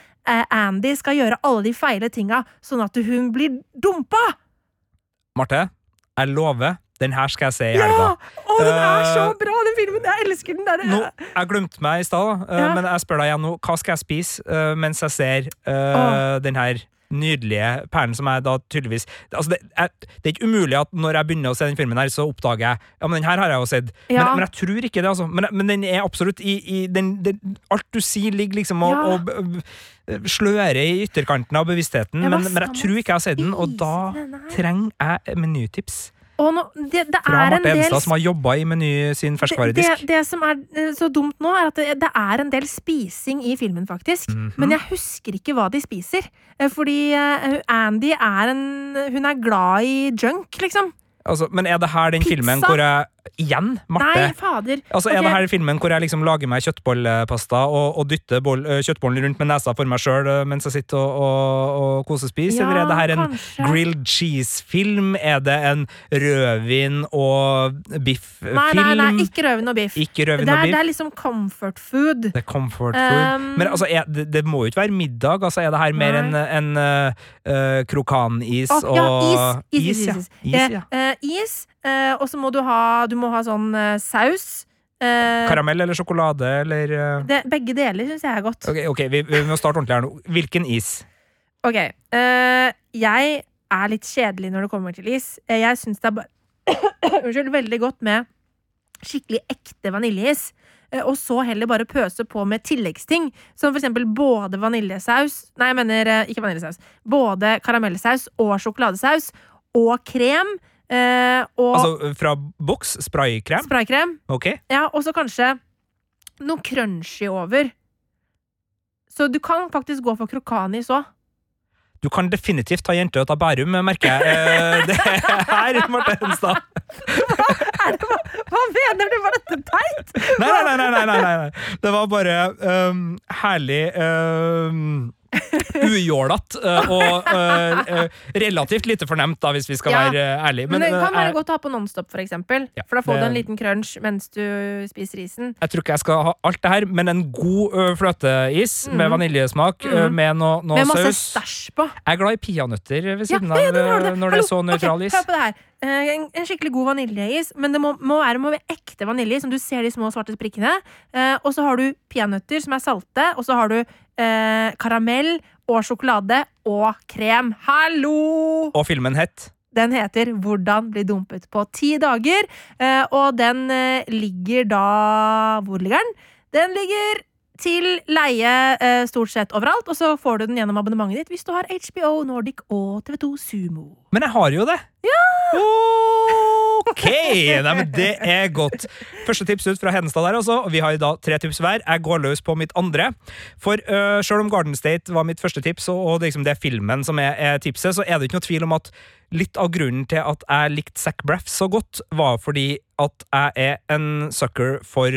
Andy skal gjøre alle de feile tinga, sånn at hun blir dumpa! Marte, jeg lover, den her skal jeg se i Ja! Å, den er så Eh, bra, den filmen! Jeg elsker den der. Nå, jeg glemte meg i stad, eh, Ja. men jeg spør deg igjen nå. Hva skal jeg spise eh, mens jeg ser uh, den her nydelige perlen som jeg da tydeligvis altså det, er, det er ikke umulig at når jeg begynner å se den filmen, her så oppdager jeg Ja, men den her har jeg jo sett. Ja. Men, men jeg tror ikke det, altså. Men, men den er absolutt i, i den, den, Alt du sier, ligger liksom og, Ja. og b- b- slører i ytterkanten av bevisstheten. Men, men jeg tror ikke jeg har sett den, og da trenger jeg menytips. Nå, det, det Fra en Marte del Enstad, som har jobba i Meny sin ferskvaredisk. det, det som er eh, så dumt nå, er at det, det er en del spising i filmen, faktisk. Mhm. Men jeg husker ikke hva de spiser. Eh, Fordi eh, Andy er en Hun er glad i junk, liksom. Altså, men er det her den Pizza? filmen hvor jeg Igjen, Marte. Nei, fader. Altså, Er det her filmen hvor jeg liksom lager meg kjøttbollpasta og, og dytter boll, kjøttbollen rundt med nesa for meg sjøl mens jeg sitter og, og, og kosespiser? Ja, Eller er det her en kanskje. grilled cheese-film? Er det en rødvin og biff-film? Nei, nei, nei, ikke rødvin og biff. Ikke rødvin det, og er, biff? det er liksom comfort food. Det er comfort food. Um, Men altså, er, det, det må jo ikke være middag. Altså, er det her mer Nei. en, en uh, uh, krokanis oh, og ja, is. Is, is, is, is, is. Is, ja. Eh, eh, is eh, og så må du ha, du må ha sånn eh, saus. Eh, Karamell eller sjokolade eller uh, det, begge deler syns jeg er godt. Ok, okay vi, vi må starte ordentlig her nå. Hvilken is? Ok, eh, jeg er litt kjedelig når det kommer til is. Jeg syns det er bare Unnskyld, veldig godt med skikkelig ekte vaniljeis. Og så heller bare pøse på med tilleggsting. Som for eksempel både vaniljesaus Nei, jeg mener ikke vaniljesaus. Både karamellsaus og sjokoladesaus. Og krem. Eh, Og Altså fra boks? Spraykrem? spraykrem. Ok. Ja, og så kanskje noe crunchy over. Så du kan faktisk gå for krokanis òg. Du kan definitivt ta jente ut av Bærum, merker jeg. Eh, Det her, Marte Henstad. Hva mener du? Var dette teit? Nei, nei, nei, nei, nei, nei. Det var bare um, herlig øhm, ujålete øh, og øh, øh, relativt lite fornemt, da, hvis vi skal Ja. være ærlige. Men, det øh, kan være godt å ha på Nonstop, for eksempel. Ja, for da får det- du en liten crunch mens du spiser isen. jeg tror ikke jeg skal ha alt det her, men en god fløteis fløteis med vaniljesmak mm. med noe, saus. Med masse stæsj på. Jeg er glad i peanøtter ved siden ja, av øh, når det er så nøytral okay, is. Hør på det her. Eh, En, en skikkelig god vaniljeis, men det må, må være må være ekte vanilje, som du ser de små svarte prikkene. Eh, og så har du peanøtter, som er salte, og så har du eh, karamell og sjokolade og krem. Hallo! Og filmen het Den heter 'Hvordan bli dumpet på ti dager', eh, og den eh, ligger da Hvor ligger den? Den ligger til leie eh, stort sett overalt, og så får du den gjennom abonnementet ditt hvis du har HBO, Nordic og TV2 Sumo. Men jeg har jo det! Ok! Nei, men det er godt. Første tips ut fra Hedenstad der, altså. Vi har i dag tre tips hver. Jeg går løs på mitt andre. For uh, selv om Garden State var mitt første tips, og, og liksom det er filmen som er, er tipset, så er det ikke noe tvil om at litt av grunnen til at jeg likte Zac Braff så godt, var fordi at jeg er en sucker for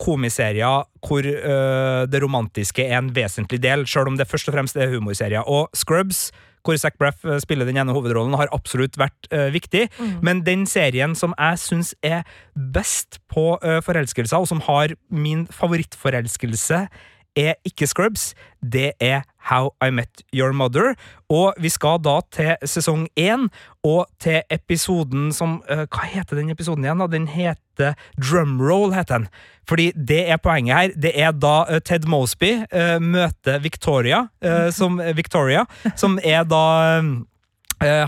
komiserier hvor øh, det romantiske er en vesentlig del, selv om det først og fremst er humorserier. Og Scrubs, hvor Zac Braff øh, spiller den ene hovedrollen, har absolutt vært uh, viktig. Men den serien som jeg syns er best på uh, forelskelser, og som har min favorittforelskelse, er ikke Scrubs, det er How I Met Your Mother. Og vi skal da til sesong én, og til episoden som uh, Hva heter den episoden igjen? da? Den heter Drumroll, heter den. Fordi det er poenget her. Det er da uh, Ted Mosby uh, møter Victoria, som, Victoria, som er da Eh,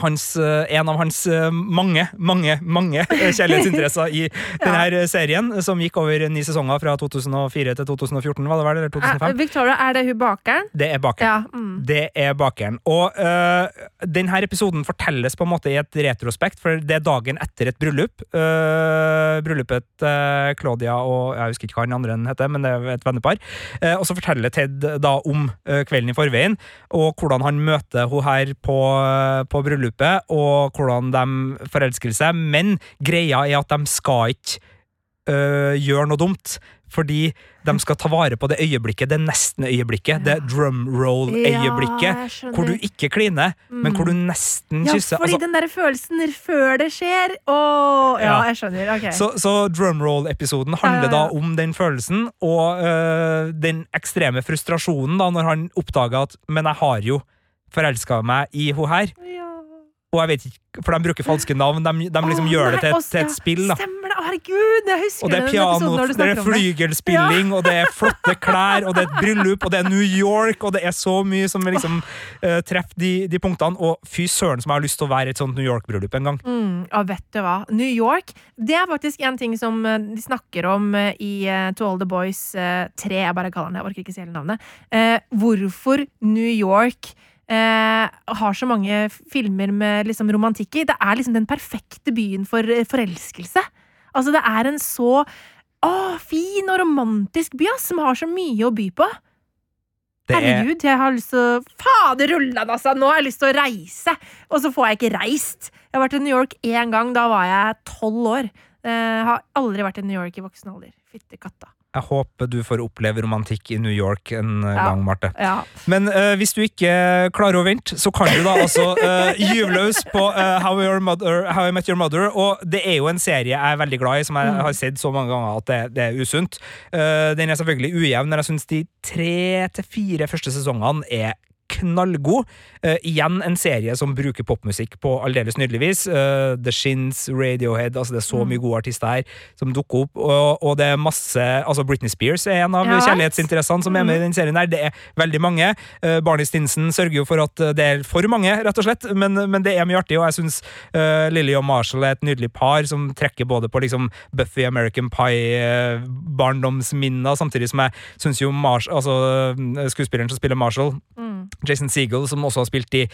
hans, eh, en av hans eh, mange, mange mange eh, kjærlighetsinteresser i denne ja. serien, som gikk over ni sesonger fra 2004 til 2014, var det vel? Eller Eh, 2005? Victoria, er det hun bakeren? Det er bakeren. Ja. Mm. Det er bakeren. Og uh, denne episoden fortelles på en måte i et retrospekt, for det er dagen etter et bryllup. Uh, bryllupet til Claudia og Jeg husker ikke hva den andre heter, men det er et vennepar. Uh, og så forteller Ted da om kvelden i forveien, og hvordan han møter hun her på, på bryllupet, og hvordan de forelsker seg. Men greia er at de skal ikke øh, gjøre noe dumt. Fordi de skal ta vare på det øyeblikket, det nesten-øyeblikket, det drumroll-øyeblikket, Ja, hvor du ikke kliner, men hvor du nesten Ja, kysser. fordi Altså, den der følelsen før det skjer. Åh, ja, Ja. jeg skjønner. Ok. så så drumroll-episoden handler Ja, ja, ja. da om den følelsen, og øh, den ekstreme frustrasjonen da, når han oppdager at Men jeg har jo forelska meg i hun her. Og jeg vet ikke, for de bruker falske navn. De, de liksom oh, gjør det til, til et spill. da Stemmer det! Herregud, jeg husker Og det er piano, det er flygelspilling, ja. og det er flotte klær, og det er et bryllup, og det er New York, og det er så mye som liksom uh, treffer de, de punktene. Og fy søren som jeg har lyst til å være i et sånt New York-bryllup en gang. Mm, og vet du hva? New York det er faktisk en ting som eh, de snakker om eh, i uh, To All The Boys eh, 3. Jeg bare kaller den det, jeg orker ikke si hele navnet. Uh, hvorfor New York eh, har så mange filmer med liksom romantikk i. Det er liksom den perfekte byen for eh, forelskelse. Altså, det er en så å, fin og romantisk by, ass, som har så mye å by på. Det er, Herregud, jeg har lyst til å Fader rullan, altså! Nå har jeg lyst til å reise! Og så får jeg ikke reist. Jeg har vært i New York én gang. Da var jeg tolv år. Jeg har aldri vært i New York i voksen alder. Fytte katta. Jeg håper du får oppleve romantikk i New York en eh, Ja. gang, Marte. Ja. Men uh, hvis du ikke klarer å vente, så kan du da altså uh, gyve løs på uh, How, Your Mother, How I Met Your Mother. Og det er jo en serie jeg er veldig glad i, som jeg har sett så mange ganger at det, det er usunt. Uh, den er selvfølgelig ujevn, men jeg syns de tre til fire første sesongene er knallgod. Uh, igjen en serie som bruker popmusikk på aldeles nydelig vis. Uh, The Shins, Radiohead, altså det er så mye gode artister her som dukker opp. Og, og det er masse Altså Britney Spears er en av Ja. kjærlighetsinteressene som er med i den serien her. Det er veldig mange. Uh, Barney Stinson sørger jo for at det er for mange, rett og slett, men, men det er mye artig, og jeg syns uh, Lilly og Marshall er et nydelig par som trekker både på liksom Buffy American Pie-barndomsminner, samtidig som jeg syns jo Marsh, altså, skuespilleren som spiller Marshall, Jason Segel, som også har spilt i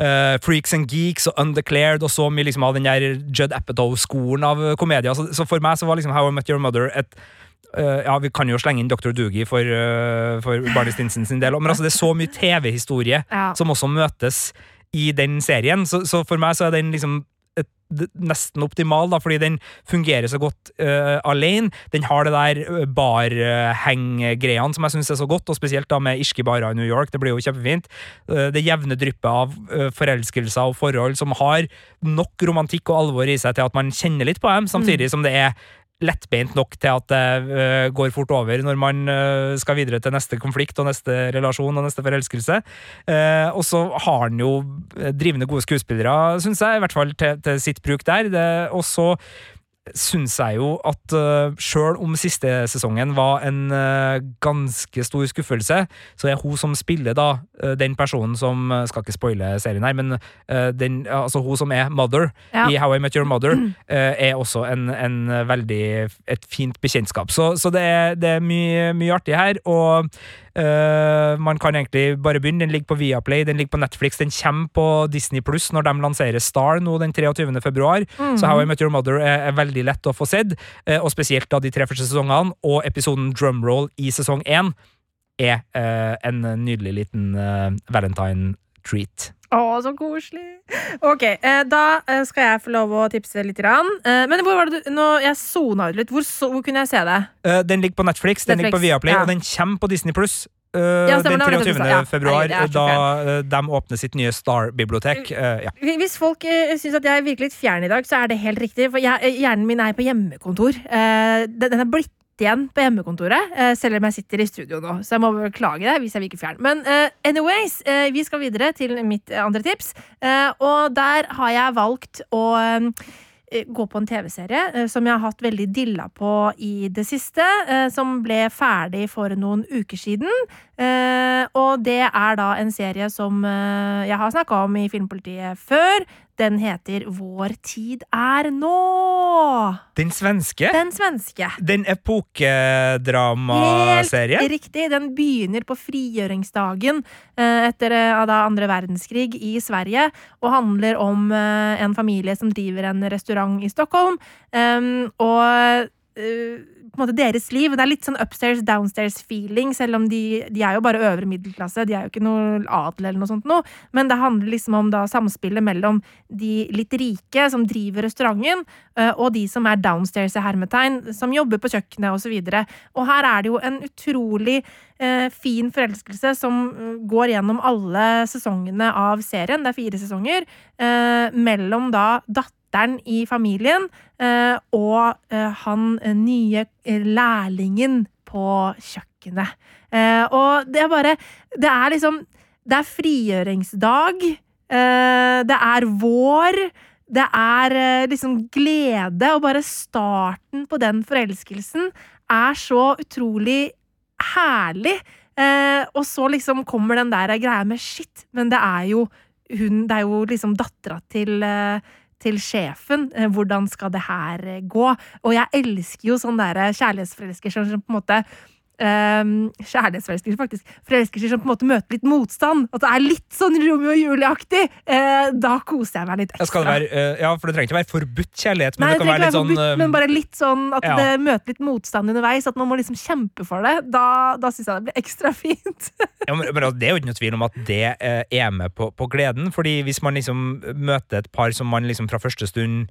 uh, Freaks and Geeks og Undeclared, og så mye liksom av den der Judd Apatow-skolen av komedier. Så, så for meg så var liksom How I Met Your Mother et uh, ja, Vi kan jo slenge inn Dr. Doogie for, uh, for Barney Stinson sin del, men altså, det er så mye TV-historie Ja. som også møtes i den serien. Så, så for meg så er den liksom nesten optimal, da, fordi den fungerer så godt uh, alene. Den har det der uh, barheng-greiene som jeg syns er så godt, og spesielt da med irske barer i New York. Det blir jo kjempefint. Uh, det jevne dryppet av uh, forelskelser og forhold som har nok romantikk og alvor i seg til at man kjenner litt på dem, samtidig som det er lettbeint nok til at det uh, går fort over når man uh, skal videre til neste konflikt og neste relasjon og neste forelskelse. Uh, og så har han jo drivende gode skuespillere, syns jeg, i hvert fall til, til sitt bruk der. Og så syns jeg jo at uh, sjøl om siste sesongen var en uh, ganske stor skuffelse, så er hun som spiller da uh, den personen som Skal ikke spoile serien her, men den, altså hun som er Mother Ja. i How I Met Your Mother, eh, er også en, en veldig et fint bekjentskap. Så, så det, er, det er mye, mye artig her, og eh, man kan egentlig bare begynne. Den ligger på Viaplay, den ligger på Netflix, den kommer på Disney Pluss når de lanserer Star nå den 23. februar. Så How I Met Your Mother er, er veldig lett å få sett, uh, og spesielt da de tre første sesongene, og episoden Drumroll i sesong én er uh, en nydelig liten valentine treat. Å, så koselig! Ok, eh, da eh, skal jeg få lov å tipse litt. Eh, men hvor var det du Nå, Jeg sona ut litt. Hvor, hvor kunne jeg se det? Den ligger på Netflix, den ligger på Viaplay, ja. og den kommer på Disney Pluss. Ja, den det var det 23. ja. februar, Nei, da uh, de åpner sitt nye Star-bibliotek. Uh, ja. Hvis folk uh, syns at jeg virker litt fjern i dag, så er det helt riktig. For jeg, hjernen min er på hjemmekontor. Den, den er blitt igjen på hjemmekontoret, eh, selv om jeg sitter i studio nå. Så jeg må beklage det hvis jeg virker fjern. Men uh, anyways, uh, vi skal videre til mitt andre tips. uh, og der har jeg valgt å gå på en TV-serie som jeg har hatt veldig dilla på i det siste, som ble ferdig for noen uker siden. Og det er da en serie som jeg har snakka om i Filmpolitiet før. Den heter Vår tid er nå! Den svenske? Den svenske. Den epokedramaserien? Helt riktig. Den begynner på frigjøringsdagen eh, etter eh, andre verdenskrig i Sverige, og handler om eh, en familie som driver en restaurant i Stockholm. Og måte deres liv. Det er litt sånn upstairs, downstairs feeling, selv om de, de er jo bare øvre middelklasse. De er jo ikke noe adel eller noe sånt noe. Men det handler liksom om da samspillet mellom de litt rike som driver restauranten, eh, og de som er downstairs i hermetegn, som jobber på kjøkkenet osv. Og, så og her er det jo en utrolig eh, fin forelskelse som eh, går gjennom alle sesongene av serien. Det er fire sesonger. Eh, mellom da datteren i familien eh, og eh, han eh, nye lærlingen på kjøkkenet. Og det er bare Det er liksom Det er frigjøringsdag. det er vår. Det er liksom glede, og bare starten på den forelskelsen er så utrolig herlig. Og så liksom kommer den der greia med shit, men det er jo hun Det er jo liksom dattera til til sjefen. Eh, Hvordan skal det her eh, gå? Og jeg elsker jo sånn der kjærlighetsforelskelser som på en måte Um, kjærlighetsforelskelser, faktisk. Forelskelser som på en måte møter litt motstand. At det er litt sånn Romeo og Julie-aktig. Uh, da koser jeg meg litt ekstra. det være, uh, ja, for det trenger ikke være forbudt kjærlighet, men Nei, det kan trenger være litt sånn forbudt, eh, men bare litt sånn at ja. det møter litt motstand underveis. At man må liksom kjempe for det. Da, da syns jeg det blir ekstra fint. ja, men, men altså, Det er jo ikke noe tvil om at det uh, er med på, på gleden, fordi hvis man liksom møter et par som man liksom fra første stund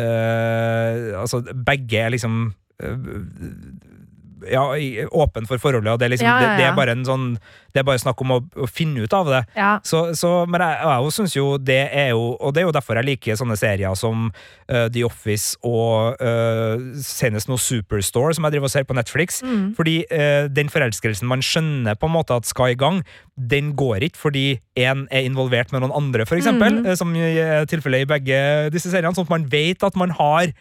eh, Altså, begge er liksom eh, ja, åpen for forholdet, og det er liksom Ja, ja, Det, det er bare en sånn Det er bare snakk om å, å finne ut av det. Så, så, men jeg, jeg syns jo det er jo Og det er jo derfor jeg liker sånne serier som uh, The Office og uh, senest nå Superstore, som jeg driver og ser på Netflix. Mm. Fordi uh, den forelskelsen man skjønner på en måte at skal i gang, den går ikke fordi én er involvert med noen andre, for eksempel. Mm. Som er tilfellet i begge disse seriene. Sånn at man vet at man har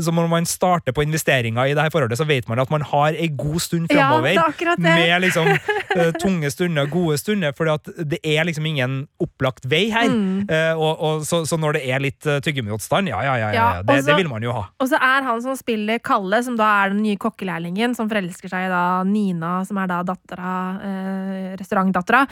så når man starter på investeringer i det her forholdet, så vet man at man har ei god stund Ja, framover. det er det. Med liksom eh, tunge stunder, gode stunder, for det er liksom ingen opplagt vei her. Mm. Uh, og, og, så, så når det er litt uh, tyggemotstand, ja, ja, ja, ja, Ja, ja det, og så- det vil man jo ha. Og så er han som spiller Kalle, som da er den nye kokkelærlingen, som forelsker seg i da Nina, som er da dattera, uh, restaurantdattera.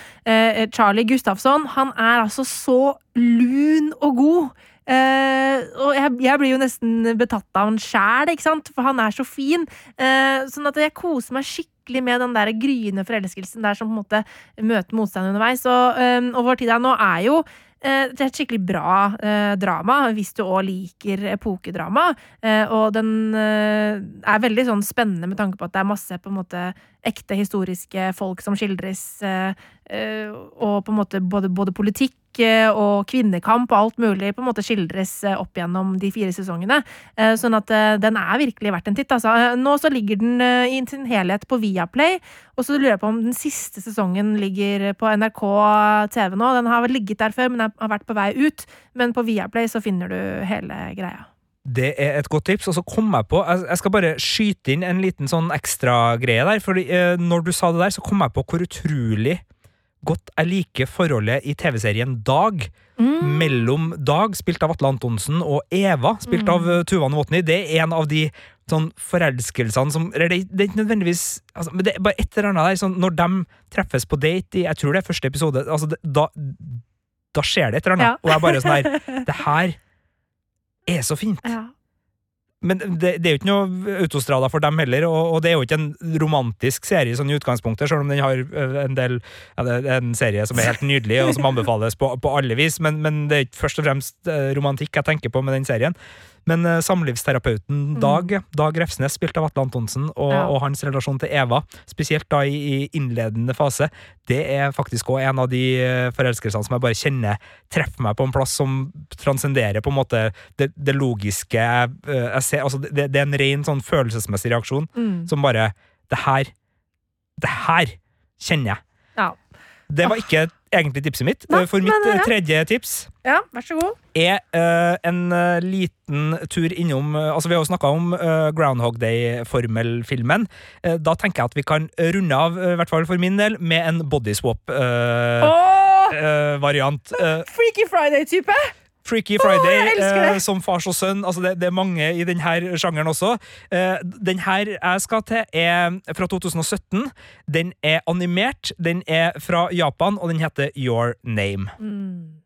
Charlie Gustafsson. Han er altså så lun og god. Eh, og jeg, jeg blir jo nesten betatt av han sjæl. For han er så fin. Uh, sånn at jeg koser meg skikkelig med den der gryende forelskelsen der som på en måte møter motstand underveis. Og, um, og Vår tid her nå er jo det er et skikkelig bra eh, drama, hvis du òg liker epokedrama. Eh, og den eh, er veldig sånn spennende med tanke på at det er masse på en måte ekte historiske folk som skildres, og på en måte både, både politikk og kvinnekamp og alt mulig på en måte skildres eh, opp gjennom de fire sesongene. Eh, Sånn at eh, den er virkelig verdt en titt. Altså. Eh, Nå så ligger den eh, i sin helhet på Viaplay, og så lurer jeg på om den siste sesongen ligger på NRK TV nå. Den har vel ligget der før, men har vært på vei ut. Men på Viaplay så finner du hele greia. Det er et godt tips. Og så kom jeg på Jeg skal bare skyte inn en liten sånn ekstra greie der. Eh, når du sa det der, så kom jeg på hvor utrolig godt jeg liker forholdet i TV-serien Dag. Mellom Dag, spilt av Atle Antonsen, og Eva, spilt av eh, Tuva Novotny. Det er en av de sånn forelskelsene som eller det, det er ikke nødvendigvis altså, Men det er bare et eller annet der. Sånn, når de treffes på date i Jeg tror det er første episode. Altså, det, da, da skjer det et eller annet. Ja. Og jeg bare sånn her Det her er så fint. Ja. Men det, det er jo ikke noe autostrada for dem heller, og, og det er jo ikke en romantisk serie sånn i utgangspunktet, selv om den har en del ja, Det er en serie som er helt nydelig, og som anbefales på, på alle vis, men, men det er ikke først og fremst eh, romantikk jeg tenker på med den serien. Men uh, samlivsterapeuten Dag, Dag Refsnes, spilt av Atle Antonsen, og, Ja. og hans relasjon til Eva, spesielt da i, i innledende fase, det er faktisk òg en av de eh, forelskelsene som jeg bare kjenner treffer meg på en plass som transcenderer på en måte det, det logiske jeg ser, altså det, det er en ren sånn følelsesmessig reaksjon Mm. som bare Det her Det her kjenner jeg. Det var ikke egentlig tipset mitt. Nei, For mitt men, eh, ja. tredje tips ja, vær så god. er uh, en uh, liten tur innom uh, Altså Vi har jo snakka om eh, Groundhog Day-formelfilmen. Da tenker jeg at vi kan runde av, eh, i hvert fall for min del, med en bodyswap-variant. Åh, Freaky Friday-type! Freaky Friday oh, eh, som fars og sønn. Altså det, det er mange i denne sjangeren også. Eh, den her jeg skal til, er fra 2017. Den er animert, den er fra Japan, og den heter Your Name. Mm.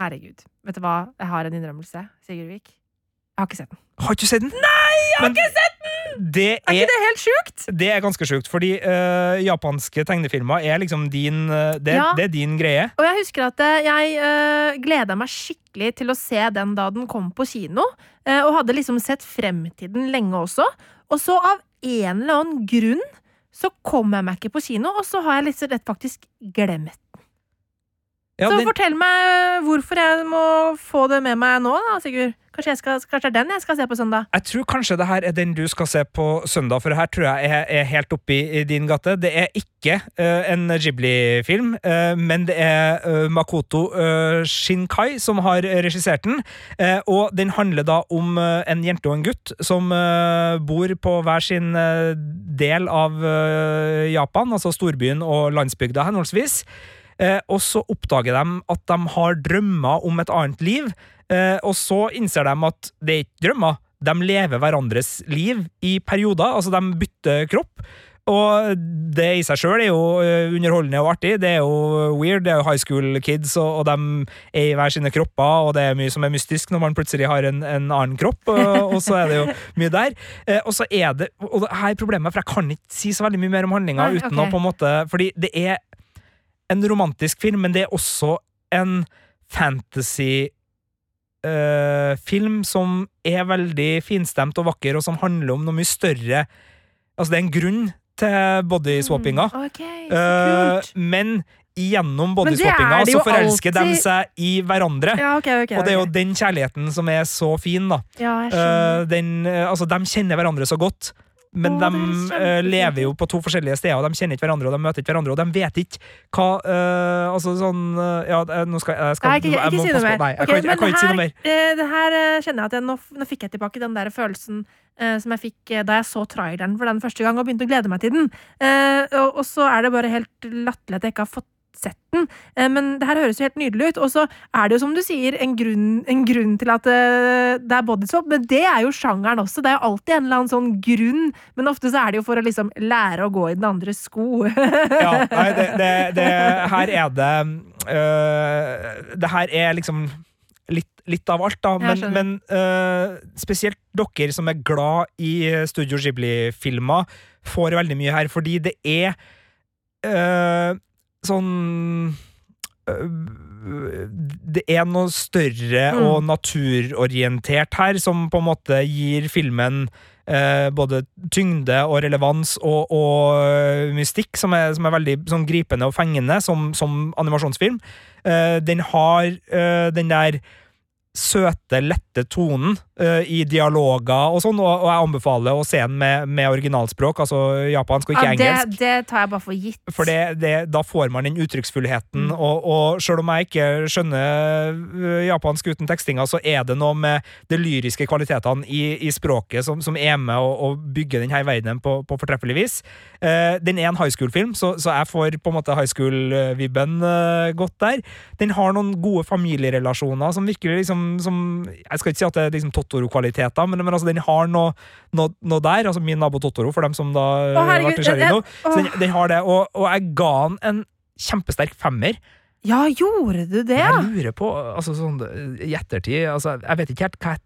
Herregud. Vet du hva? Jeg har en innrømmelse, Sigurdvik. Jeg har ikke sett den. Har ikke du sett den? Nei, jeg har ikke sett den! Det Er er, ikke det helt sjukt? det er ganske sjukt, fordi uh, japanske tegnefilmer er liksom din uh, det, Ja. det er din greie. Og jeg husker at eh, jeg uh, gleda meg skikkelig til å se den da den kom på kino. uh, og hadde liksom sett frem til den lenge også. Og så av en eller annen grunn så kom jeg meg ikke på kino, og så har jeg litt rett faktisk glemt. Ja, så den- fortell meg eh, hvorfor jeg må få det med meg nå, da, Sigurd. Kanskje, jeg skal, kanskje det er den jeg skal se på søndag? Jeg tror kanskje det her er den du skal se på søndag, for her tror jeg er, er helt oppi i din gate. Det er ikke uh, en Ghibli-film, uh, men det er uh, Makoto eh, Shinkai som har regissert den. Eh, og den handler da om eh, en jente og en gutt som eh, bor på hver sin eh, del av eh, Japan, altså storbyen og landsbygda henholdsvis. Eh, og så oppdager de at de har drømmer om et annet liv, eh, og så innser de at det er ikke drømmer. De lever hverandres liv i perioder, altså de bytter kropp. Og det i seg sjøl er jo eh, underholdende og artig. Det er jo weird. Det er jo high school kids, og, og de er i hver sine kropper, og det er mye som er mystisk når man plutselig har en, en annen kropp, og, og så er det jo mye der. Eh, og så er det Og her er problemet, for jeg kan ikke si så veldig mye mer om handlinga uten okay. å på en måte Fordi det er en romantisk film, men det er også en fantasy eh, film som er veldig finstemt og vakker, og som handler om noe mye større Altså, det er en grunn til bodyswappinga, Mm, okay, Eh, men gjennom bodyswappinga så forelsker forelsker de seg i hverandre. Ja, okay, okay, Og det er jo den kjærligheten som er så fin, da. Ja. Eh, den, altså, de kjenner hverandre så godt. Men Å, de eh, lever jo på to forskjellige steder, og de kjenner ikke hverandre, og de møter ikke hverandre, og de vet ikke hva uh, Altså sånn eh, Ja, nå skal jeg skal, Nei, ikke, ikke, ikke si noe mer. Nei, jeg Ok, kan, jeg kan ikke si noe mer. her, det her kjenner jeg at jeg, nå, nå fikk jeg tilbake den der følelsen som jeg fikk da jeg så traileren for den første gang og begynte å glede meg til den. Og, og så er det bare helt latterlig at jeg ikke har fått sett den. Eh, men det her høres jo helt nydelig ut. Og så er det jo som du sier en grunn, en grunn til at eh, det er bodyswap, men det er jo sjangeren også. Det er jo alltid en eller annen sånn grunn, men ofte så er det jo for å liksom lære å gå i den andres sko. Ja, nei, det, det, det Her er det øh, Det her er liksom litt litt av alt, da. Men, men øh, spesielt dere som er glad i Studio Ghibli-filmer, får veldig mye her, fordi det er eh, sånn det er noe større Mm. og naturorientert her, som på en måte gir filmen eh, både tyngde og relevans og, og mystikk, som er, som er veldig sånn gripende og fengende som, som animasjonsfilm. Eh, den har eh, den der søte, lette tonen uh, i dialoger og sånn, og, og jeg anbefaler å se den med, med originalspråk, altså japansk og ikke Ja, det, engelsk. det tar jeg bare for gitt. For det, det, da får man den uttrykksfullheten, Mm. og, og selv om jeg ikke skjønner øh, japansk uten tekstinga, så er det noe med de lyriske kvalitetene i, i språket som, som er med å, å bygge denne verdenen på, på fortreffelig vis. Uh, den er en high school-film, så, så jeg får på en måte high school-vibben uh, godt der. Den har noen gode familierelasjoner som virkelig liksom som, Jeg skal ikke si at det er liksom Totoro-kvaliteter, men, men altså, den har noe, noe, noe der. Altså min nabo Totoro, for dem som da øh, Å, herregud, vært nysgjerrige nå. Så den, den har det, og, og jeg ga den en kjempesterk femmer. Ja, gjorde du det? Jeg lurer på, altså sånn i ettertid altså, Jeg vet ikke helt hva jeg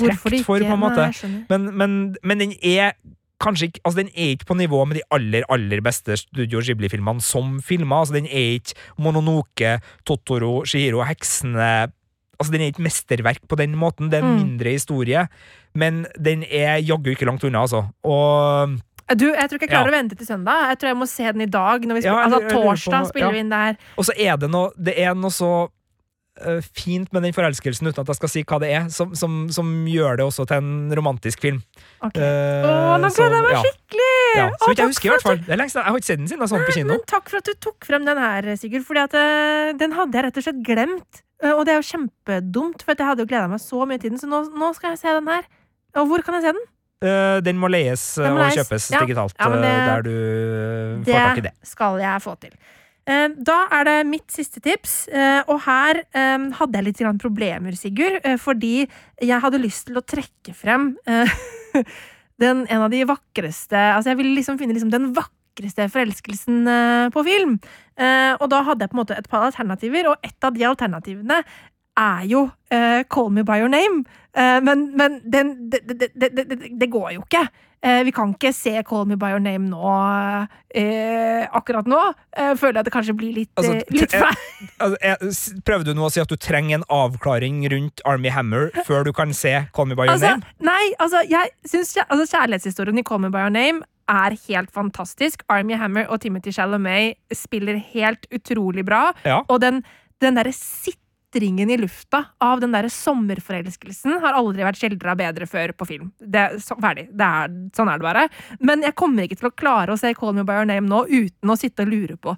trekt for, på en måte. Nei. Men, men, men den er kanskje ikke Altså, den er ikke på nivå med de aller, aller beste Studio Ghibli-filmene som filmer. Altså, den er ikke Mononoke, Totoro, Shihiro, Heksene Altså, den er ikke mesterverk på den måten. Det er en Mm. mindre historie, men den er jaggu ikke langt unna, altså. Og Du, jeg tror ikke jeg klarer Ja. å vente til søndag. Jeg tror jeg må se den i dag. Når vi Ja, jeg, jeg altså Torsdag på- spiller ja. vi inn der. Og så er det noe Det er noe så uh, fint med den forelskelsen, uten at jeg skal si hva det er, som, som, som gjør det også til en romantisk film. Okay. Uh, Åh, nå gleder jeg meg skikkelig! Ja, så vidt jeg husker, i hvert fall. Jeg har ikke sett den siden jeg så den på kino. Men takk for at du tok frem den her, Sigurd. Fordi at uh, den hadde jeg rett og slett glemt. Eh, Og det er jo kjempedumt, for jeg hadde jo gleda meg så mye til den. Så nå, nå skal jeg se den her. Og hvor kan jeg se den? Uh, den må leies eh, Den må og leies. kjøpes Ja. digitalt Ja, eh, det- der du får får tak i det. Det skal jeg få til. Eh, Da er det mitt siste tips, eh, og her eh, hadde jeg litt problemer, Sigurd, eh, fordi jeg hadde lyst til å trekke frem eh, den, en av de vakreste Altså, jeg ville liksom finne liksom den vakreste forelskelsen eh, på film. Eh, Og da hadde jeg på en måte et par alternativer, og et av de alternativene er jo uh, Call Me By Your Name. uh, men men den, det, det, det, det, går jo ikke. Uh, vi kan ikke se Call Me By Your Name nå, akkurat nå. Føler jeg det kanskje blir litt, Altså, litt feil. Altså, prøver du nå å si at du trenger en avklaring rundt Army Hammer før du kan se Call Me By Your Altså, Name? nei, altså, jeg syns altså, kjærlighetshistorien i Call Me By Your Name er helt fantastisk. Army Hammer og Timothy Chalamet spiller helt utrolig bra. Ja. Og den, den derre sitringen i lufta av den derre sommerforelskelsen har aldri vært skildra bedre før på film. Det så, ferdig. Det er, sånn er det bare. Men jeg kommer ikke til å klare å se Call Me By Your Name nå uten å sitte og lure på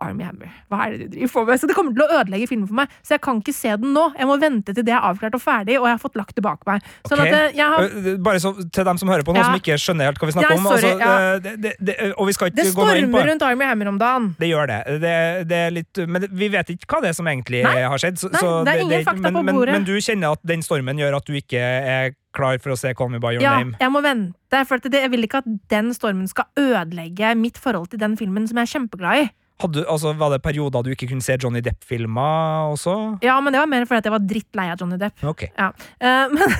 Army Hammer, hva er det du driver på med? Så det kommer til å ødelegge filmen for meg. Så jeg kan ikke se den nå. Jeg må vente til det er avklart og ferdig, og jeg har fått lagt det bak meg. Sånn okay. at eh, jeg har Eh, Bare så, til dem som hører på nå, Ja. som ikke skjønner helt hva vi snakker Ja, om. altså, ja. eh, det, det, det, og vi skal ikke gå inn på stormer rundt Army Hammer om dagen. Det gjør det. det, det er litt, men vi vet ikke hva det er som egentlig Nei. har skjedd. Så, Nei, så det er ingen fakta men, på bordet. Men du kjenner at den stormen gjør at du ikke er klar for å se Call Me By Your Ja, Name? jeg må vente, for det, jeg vil ikke at den stormen skal ødelegge mitt forhold til den filmen som jeg er kjempeglad i. Hadde, altså, var det perioder du ikke kunne se Johnny Depp-filmer også? Ja, men det var mer fordi jeg var drittlei av Johnny Depp. Ok. Ja. Uh, men,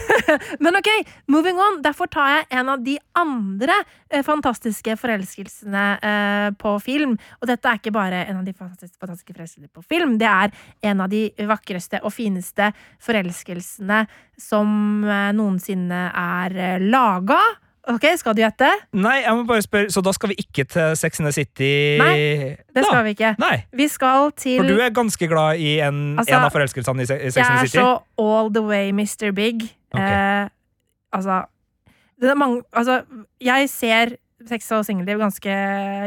men ok, moving on. Derfor tar jeg en av de andre uh, fantastiske forelskelsene uh, på film. Og dette er ikke bare en av de fantastiske, fantastiske forelskelsene på film, det er en av de vakreste og fineste forelskelsene som noensinne er laga. Ok, skal du gjette? Nei, jeg må bare spørre, så da skal vi ikke til Sex and the City? Nei, Det skal vi ikke. Nei, Vi skal til for du er ganske glad i en, Altså, en av forelskelsene i Sex in the City? Jeg er så all the way Mr. Big. Okay. Eh, altså det er mange, Altså, jeg ser sex og singelliv ganske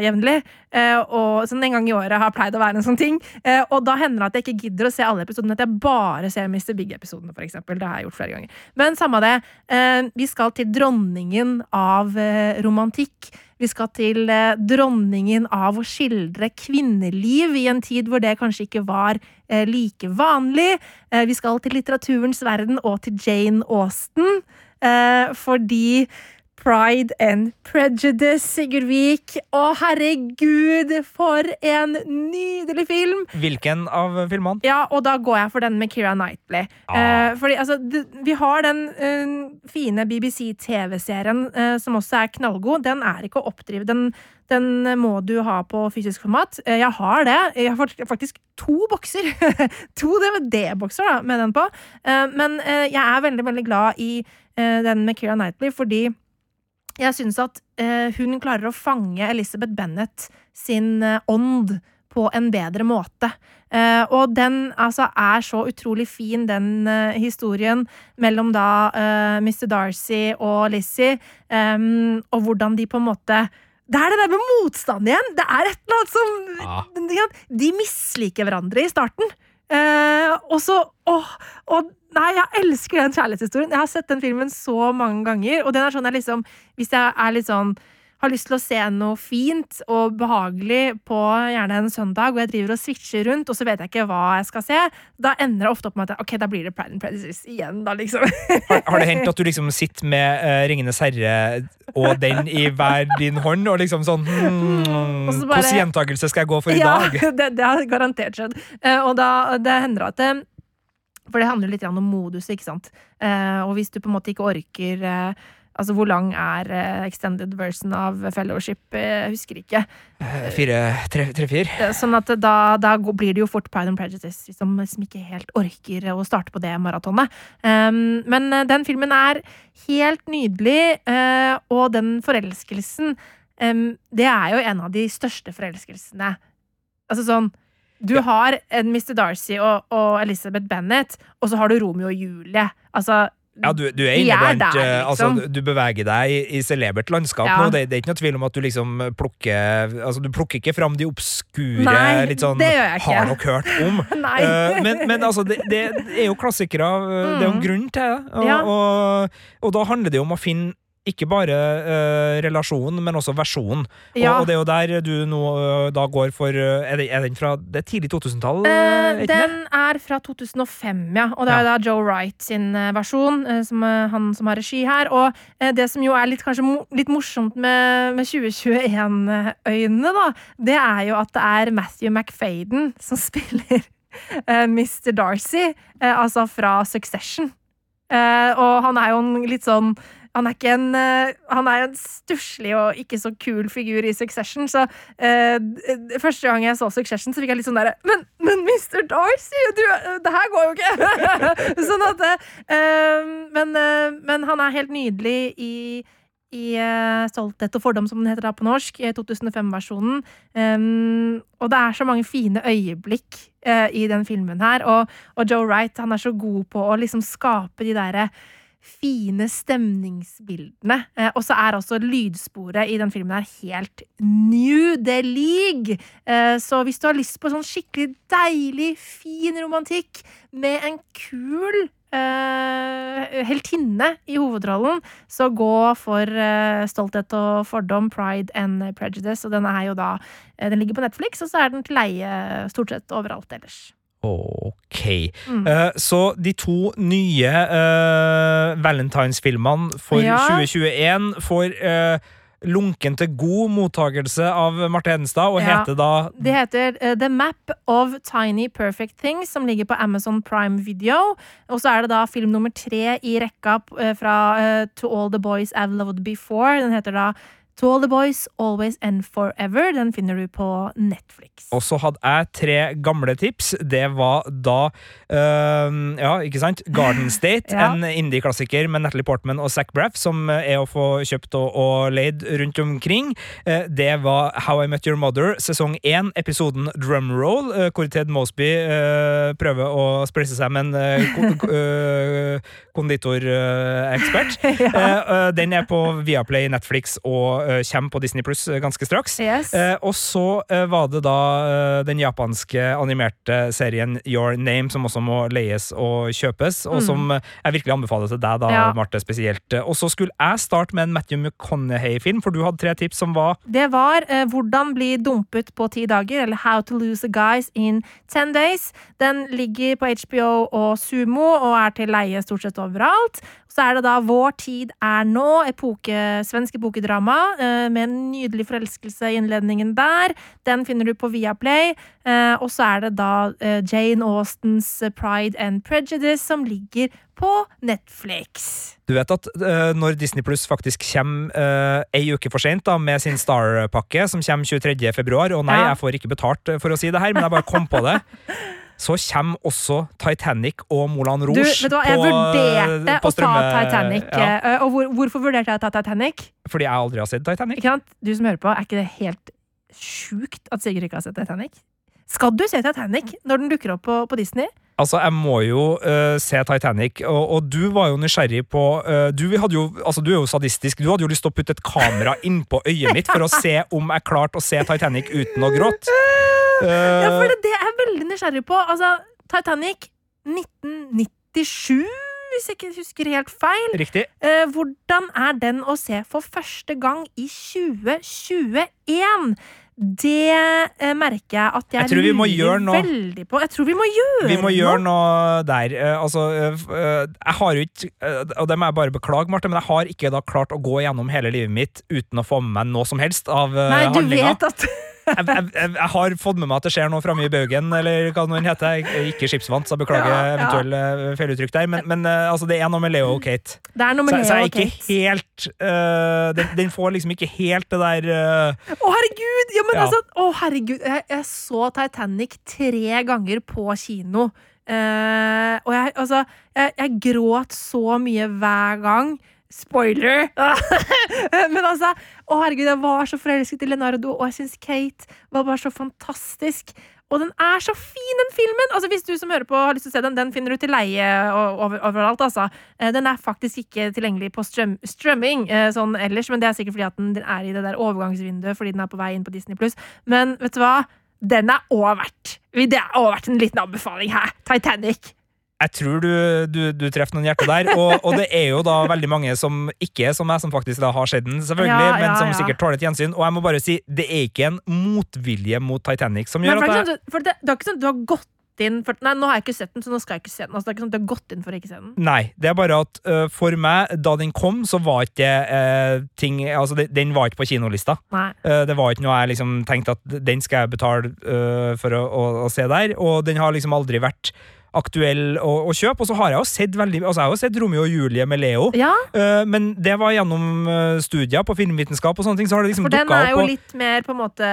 jevnlig. Eh, og sånn en gang i året har pleid å være en sånn ting. Eh, og da hender det at jeg ikke gidder å se alle episodene, at jeg bare ser Mr. Big-episodene, eksempel. Det har jeg gjort flere ganger. Men samme det. Eh, vi skal til dronningen av romantikk. Vi skal til dronningen av å skildre kvinneliv i en tid hvor det kanskje ikke var like vanlig. Vi skal til litteraturens verden og til Jane Austen, fordi Pride and Prejudice, Sigurd Vik. Å, herregud, for en nydelig film! Hvilken av filmene? Ja, og da går jeg for den med Keira Knightley. Eh, fordi altså, vi har den uh, fine BBC-TV-serien uh, som også er knallgod. Den er ikke å oppdrive. Den, den må du ha på fysisk format. Eh, jeg har det. Jeg har faktisk to bokser. to DVD-bokser da, med den på. Eh, men eh, jeg er veldig, veldig glad i eh, den med Keira Knightley, fordi jeg syns at eh, hun klarer å fange Elizabeth Bennet sin eh, ånd på en bedre måte. Eh, og den altså er så utrolig fin, den eh, historien mellom da eh, Mr. Darcy og Lizzie, em, og hvordan de på en måte det er det der med motstand igjen! Det er et eller annet som Ja. De misliker hverandre i starten. Eh, og så åh, åh, Nei, jeg elsker den kjærlighetshistorien. Jeg har sett den filmen så mange ganger. Og den er sånn jeg liksom Hvis jeg er litt sånn har lyst til å se noe fint og behagelig på gjerne en søndag, og jeg driver og switcher rundt, og så vet jeg ikke hva jeg skal se, da ender det ofte opp med at ok, da blir det Pride and Prejudice igjen, da, liksom. Har, har det hendt at du liksom sitter med uh, Ringenes herre og den i hver din hånd, og liksom sånn hmm, så bare- Hvilken gjentakelse skal jeg gå for i ja, dag? det, det har garantert skjedd. Uh, og da, det hender at det For det handler litt om modus, ikke sant. Eh, og hvis du på en måte ikke orker eh, Altså, hvor lang er eh, extended version av Fellowship? Eh, Jeg husker ikke. Eh, Fire, tre, tre, fire. Eh, Sånn at da, da blir det jo fort Pride and Prejudice, som, som ikke helt orker å starte på det maratonet. Um, men eh, den filmen er helt nydelig, uh, og den forelskelsen um, Det er jo en av de største forelskelsene. Altså sånn Du har en Mr. Darcy og, og Elizabeth Bennet, og så har du Romeo og Julie. Altså Ja, du, du er Vi inne er blant der, eh, altså, liksom. du- Du beveger deg i, i celebert landskap Ja. nå. Det, det er ikke noe tvil om at du liksom plukker Altså, du plukker ikke fram de obskure, Nei, litt sånn. Har nok hørt om? Eh, men, men altså, det, det er jo klassikere. eh, Det er jo en Mm. grunn til det. Og, Ja. og, og da handler det jo om å finne ikke bare uh, relasjonen, men også versjonen. Ja. Og, og det er jo der du nå uh, da går for uh, Er, det, er den fra det tidlig 2000-tall? Eh, er det? den er fra 2005, ja. Og det er da Joe Wright sin versjon, som, han som har regi her. Og det som jo er litt, kanskje mo litt morsomt med, med 2021-øynene, da, det er jo at det er Matthew McFaden som spiller Mr. Darcy, altså fra Succession. Og han er jo en litt sånn han er ikke en eh, Han er en stusslig og ikke så kul figur i Succession, så eh, første gang jeg så Succession, så fikk jeg litt sånn derre men, men Mr. Darcy, du, det her går jo ikke! sånn at eh, men, eh, men han er helt nydelig i i uh, Stolthet og fordom, som den heter da på norsk, i 2005-versjonen. Um, og det er så mange fine øyeblikk uh, i den filmen her. Og, og Joe Wright han er så god på å liksom skape de derre fine stemningsbildene. Eh, og så er også lydsporet i den filmen her helt nydelig! Eh, så hvis du har lyst på sånn skikkelig deilig, fin romantikk med en kul eh, heltinne i hovedrollen, så gå for eh, Stolthet og fordom, Pride and Prejudice. Og den er jo da eh, Den ligger på Netflix, og så er den til leie stort sett overalt ellers. Ok. Mm. Uh, så de to nye uh, Valentine's-filmene for Ja. 2021 får uh, lunken til god mottakelse av Marte Hedenstad, og Ja. heter da Det heter uh, The Map of Tiny Perfect Things, som ligger på Amazon Prime Video. Og så er det da film nummer tre i rekka eh, fra eh, To All The Boys I've Loved Before. Den heter da To All The Boys Always and Forever. Den finner du på Netflix. Og så hadde jeg tre gamle tips. Det var da øh, Ja, ikke sant? Garden State, Ja. en indie-klassiker med Natalie Portman og Zac Braff, som er å få kjøpt og, og leid rundt omkring. Eh, det var How I Met Your Mother, sesong én, episoden Drumroll, uh, hvor Ted Mosby øh, prøver å spleise seg med en eh, eh, konditorekspert. Ja. Eh, eh, den er på Viaplay, Netflix og eh, kommer på Disney Pluss ganske straks. Yes. Eh, og så eh, var det da eh, den japanske animerte serien Your Name, som også må leies og kjøpes, og Mm. som eh, jeg virkelig anbefaler til deg, da, Ja. Marte, spesielt. Eh, Og så skulle jeg starte med en Matthew McConaughey-film, for du hadde tre tips som var Det var eh, 'Hvordan bli dumpet på ti dager', eller 'How to lose a guys in ten days'. Den ligger på HBO og Sumo og er til leie stort sett overalt. Så er det da 'Vår tid er nå', epoke, svensk epokedrama eh, med en nydelig forelskelse i innledningen der. Den finner du på Viaplay. Eh, og så er det da eh, Jane Austens Pride and Prejudice som ligger på Netflix. Du vet at uh, når Disney Pluss faktisk kommer uh, ei uke for sent med sin Star-pakke, som kommer 23. februar, og nei, Ja. jeg får ikke betalt for å si det her, men jeg bare kom på det, så kommer også Titanic og Moulin Du, Rouge vet du hva, jeg på- vurderte på å ta Titanic. Ja, eh, Og hvor, hvorfor vurderte jeg å ta Titanic? fordi jeg aldri har sett Titanic. Du som hører på, er ikke det helt sjukt at Sigurd ikke har sett Titanic? Skal du se Titanic når den dukker opp på, på Disney? Altså, jeg må jo uh, se Titanic, og, og du var jo nysgjerrig på uh, du, jo, altså, du er jo sadistisk. Du hadde jo lyst til å putte et kamera innpå øyet mitt for å se om jeg klarte å se Titanic uten å gråte. Ja, for Eh, det, det er jeg veldig nysgjerrig på. Altså, Titanic 1997, hvis jeg ikke husker helt feil. Riktig. Eh, hvordan er den å se for første gang i 2021? Det eh, merker jeg at jeg, Jeg tror vi må lurer gjøre noe. veldig på. Jeg tror vi må gjøre, Vi må gjøre noe. noe der. Eh, altså, eh, eh, jeg har jo ikke Og det må jeg bare beklage, Marte, men jeg har ikke da klart å gå gjennom hele livet mitt uten å få med meg noe som helst av Nei, du handlinga. vet at Jeg, jeg, jeg, har fått med meg at det skjer noe framme i baugen, eller hva den heter. Er ikke skipsvant, så beklager Ja, eventuelle eh, feiluttrykk der. Men, men eh, altså, det er noe med Leo og Kate. Det er noe Så, med så jeg Leo er ikke helt uh, den, den får liksom ikke helt det der uh, Å, herregud! Ja, men Ja. altså, å, herregud. Jeg, jeg så Titanic tre ganger på kino. Uh, og jeg, altså, jeg, jeg gråt så mye hver gang. Spoiler! men altså, å herregud, jeg var så forelsket i Leonardo, og jeg syns Kate var bare så fantastisk. Og den er så fin, den filmen! Altså, Hvis du som hører på har lyst til å se den, den finner du til leie over, overalt. altså. Eh, Den er faktisk ikke tilgjengelig på strøm, strømming eh, sånn ellers, men det er sikkert fordi at den, den er i det der overgangsvinduet fordi den er på vei inn på Disney+. Men vet du hva? Den er òg verdt Det er òg verdt en liten anbefaling her. Titanic. Jeg tror du, du, du treffer noen hjerter der. Og, og det er jo da veldig mange som ikke er som meg, som faktisk da har sett den, selvfølgelig, Ja, ja, men som ja. sikkert tåler et gjensyn. Og jeg må bare si, det er ikke en motvilje mot Titanic som gjør at jeg for det, det er ikke sånn at du har gått inn for, Nei, nå har jeg ikke sett den, så nå skal jeg ikke se den. Altså, det er ikke sånn at du har gått inn for å ikke se den. Nei, det er bare at uh, for meg, da den kom, så var ikke uh, ting Altså, det, den var ikke på kinolista. Øh, det var ikke noe jeg liksom tenkte at den skal jeg betale for å, å, å se der, og den har liksom aldri vært aktuell å, å kjøpe. Og så har jeg jo sett veldig Altså, jeg har jo sett Romeo og Julie med Leo, Ja, uh, men det var gjennom øh, studier på filmvitenskap og sånne ting, så har det liksom for den er jo og- litt mer på en måte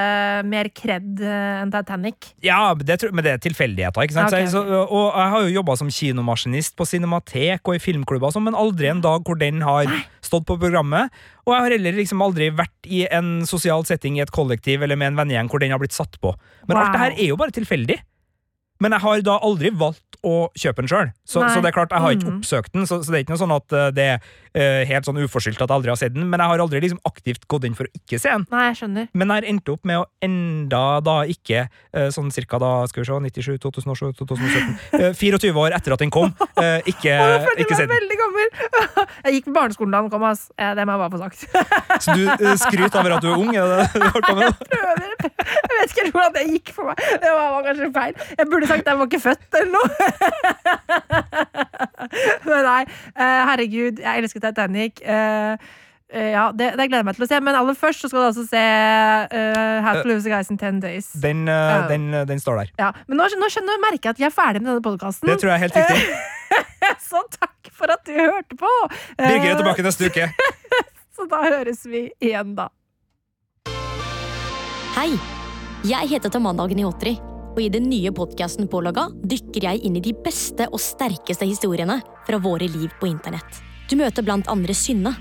mer kred eh, enn Titanic. Ja, det, men det er tilfeldigheter. ikke sant? Okay, okay. så, og jeg har jo jobba som kinomaskinist på Cinematek og i filmklubber, sånn, men aldri en dag hvor den har stått på programmet. Og jeg har heller liksom aldri vært i en sosial setting i et kollektiv eller med en vennegjeng hvor den har blitt satt på. Men alt Wow. det her er jo bare tilfeldig. Men jeg har da aldri valgt å kjøpe den sjøl. Så, så det er klart, jeg har ikke Mm. oppsøkt den, så, så det er ikke noe sånn at eh, det er eh, helt sånn uforskyldt at jeg aldri har sett den, men jeg har aldri liksom aktivt gått inn for å ikke se den. Nei, jeg skjønner. Men jeg endte opp med å enda da ikke eh, sånn cirka da, skal vi se, 97, 2007, 2017 eh, 24 år etter at den kom, Ikke jeg følte ikke sett den. veldig gammel! Jeg gikk på barneskolen da den kom, ass. Det må jeg bare få sagt. Så du skryter over at du er ung? Er det du har på med? nå? Prøver. Jeg vet ikke hvordan det gikk for meg. Det var, var kanskje feil. Jeg burde sagt at jeg var ikke født eller noe. Men nei, eh, herregud, jeg elsker Titanic. Eh, eh, ja, det, det gleder jeg meg til å se. Men aller først så skal du altså se uh, How to Lose a Guys in Ten Days. Den, uh, den, den står der. Ja, men nå, nå skjønner jeg merker jeg at vi er ferdig med denne podkasten. Det tror jeg er helt riktig. Så takk for at du hørte på! Eh, Birger er tilbake neste uke. Så da høres vi igjen, da. Hei! Jeg heter Tamanna Agnihotri, og i den nye podkasten Pålogga dykker jeg inn i de beste og sterkeste historiene fra våre liv på internett. Du møter blant andre Synne.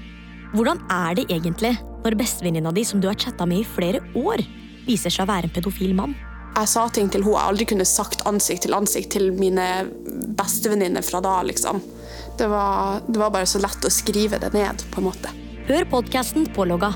Hvordan er det egentlig når bestevenninna di, som du har chatta med i flere år, viser seg å være en pedofil mann? Jeg sa ting til henne jeg aldri kunne sagt ansikt til ansikt til mine bestevenninner fra da. liksom. Det var, det var bare så lett å skrive det ned, på en måte. Hør podkasten Pålogga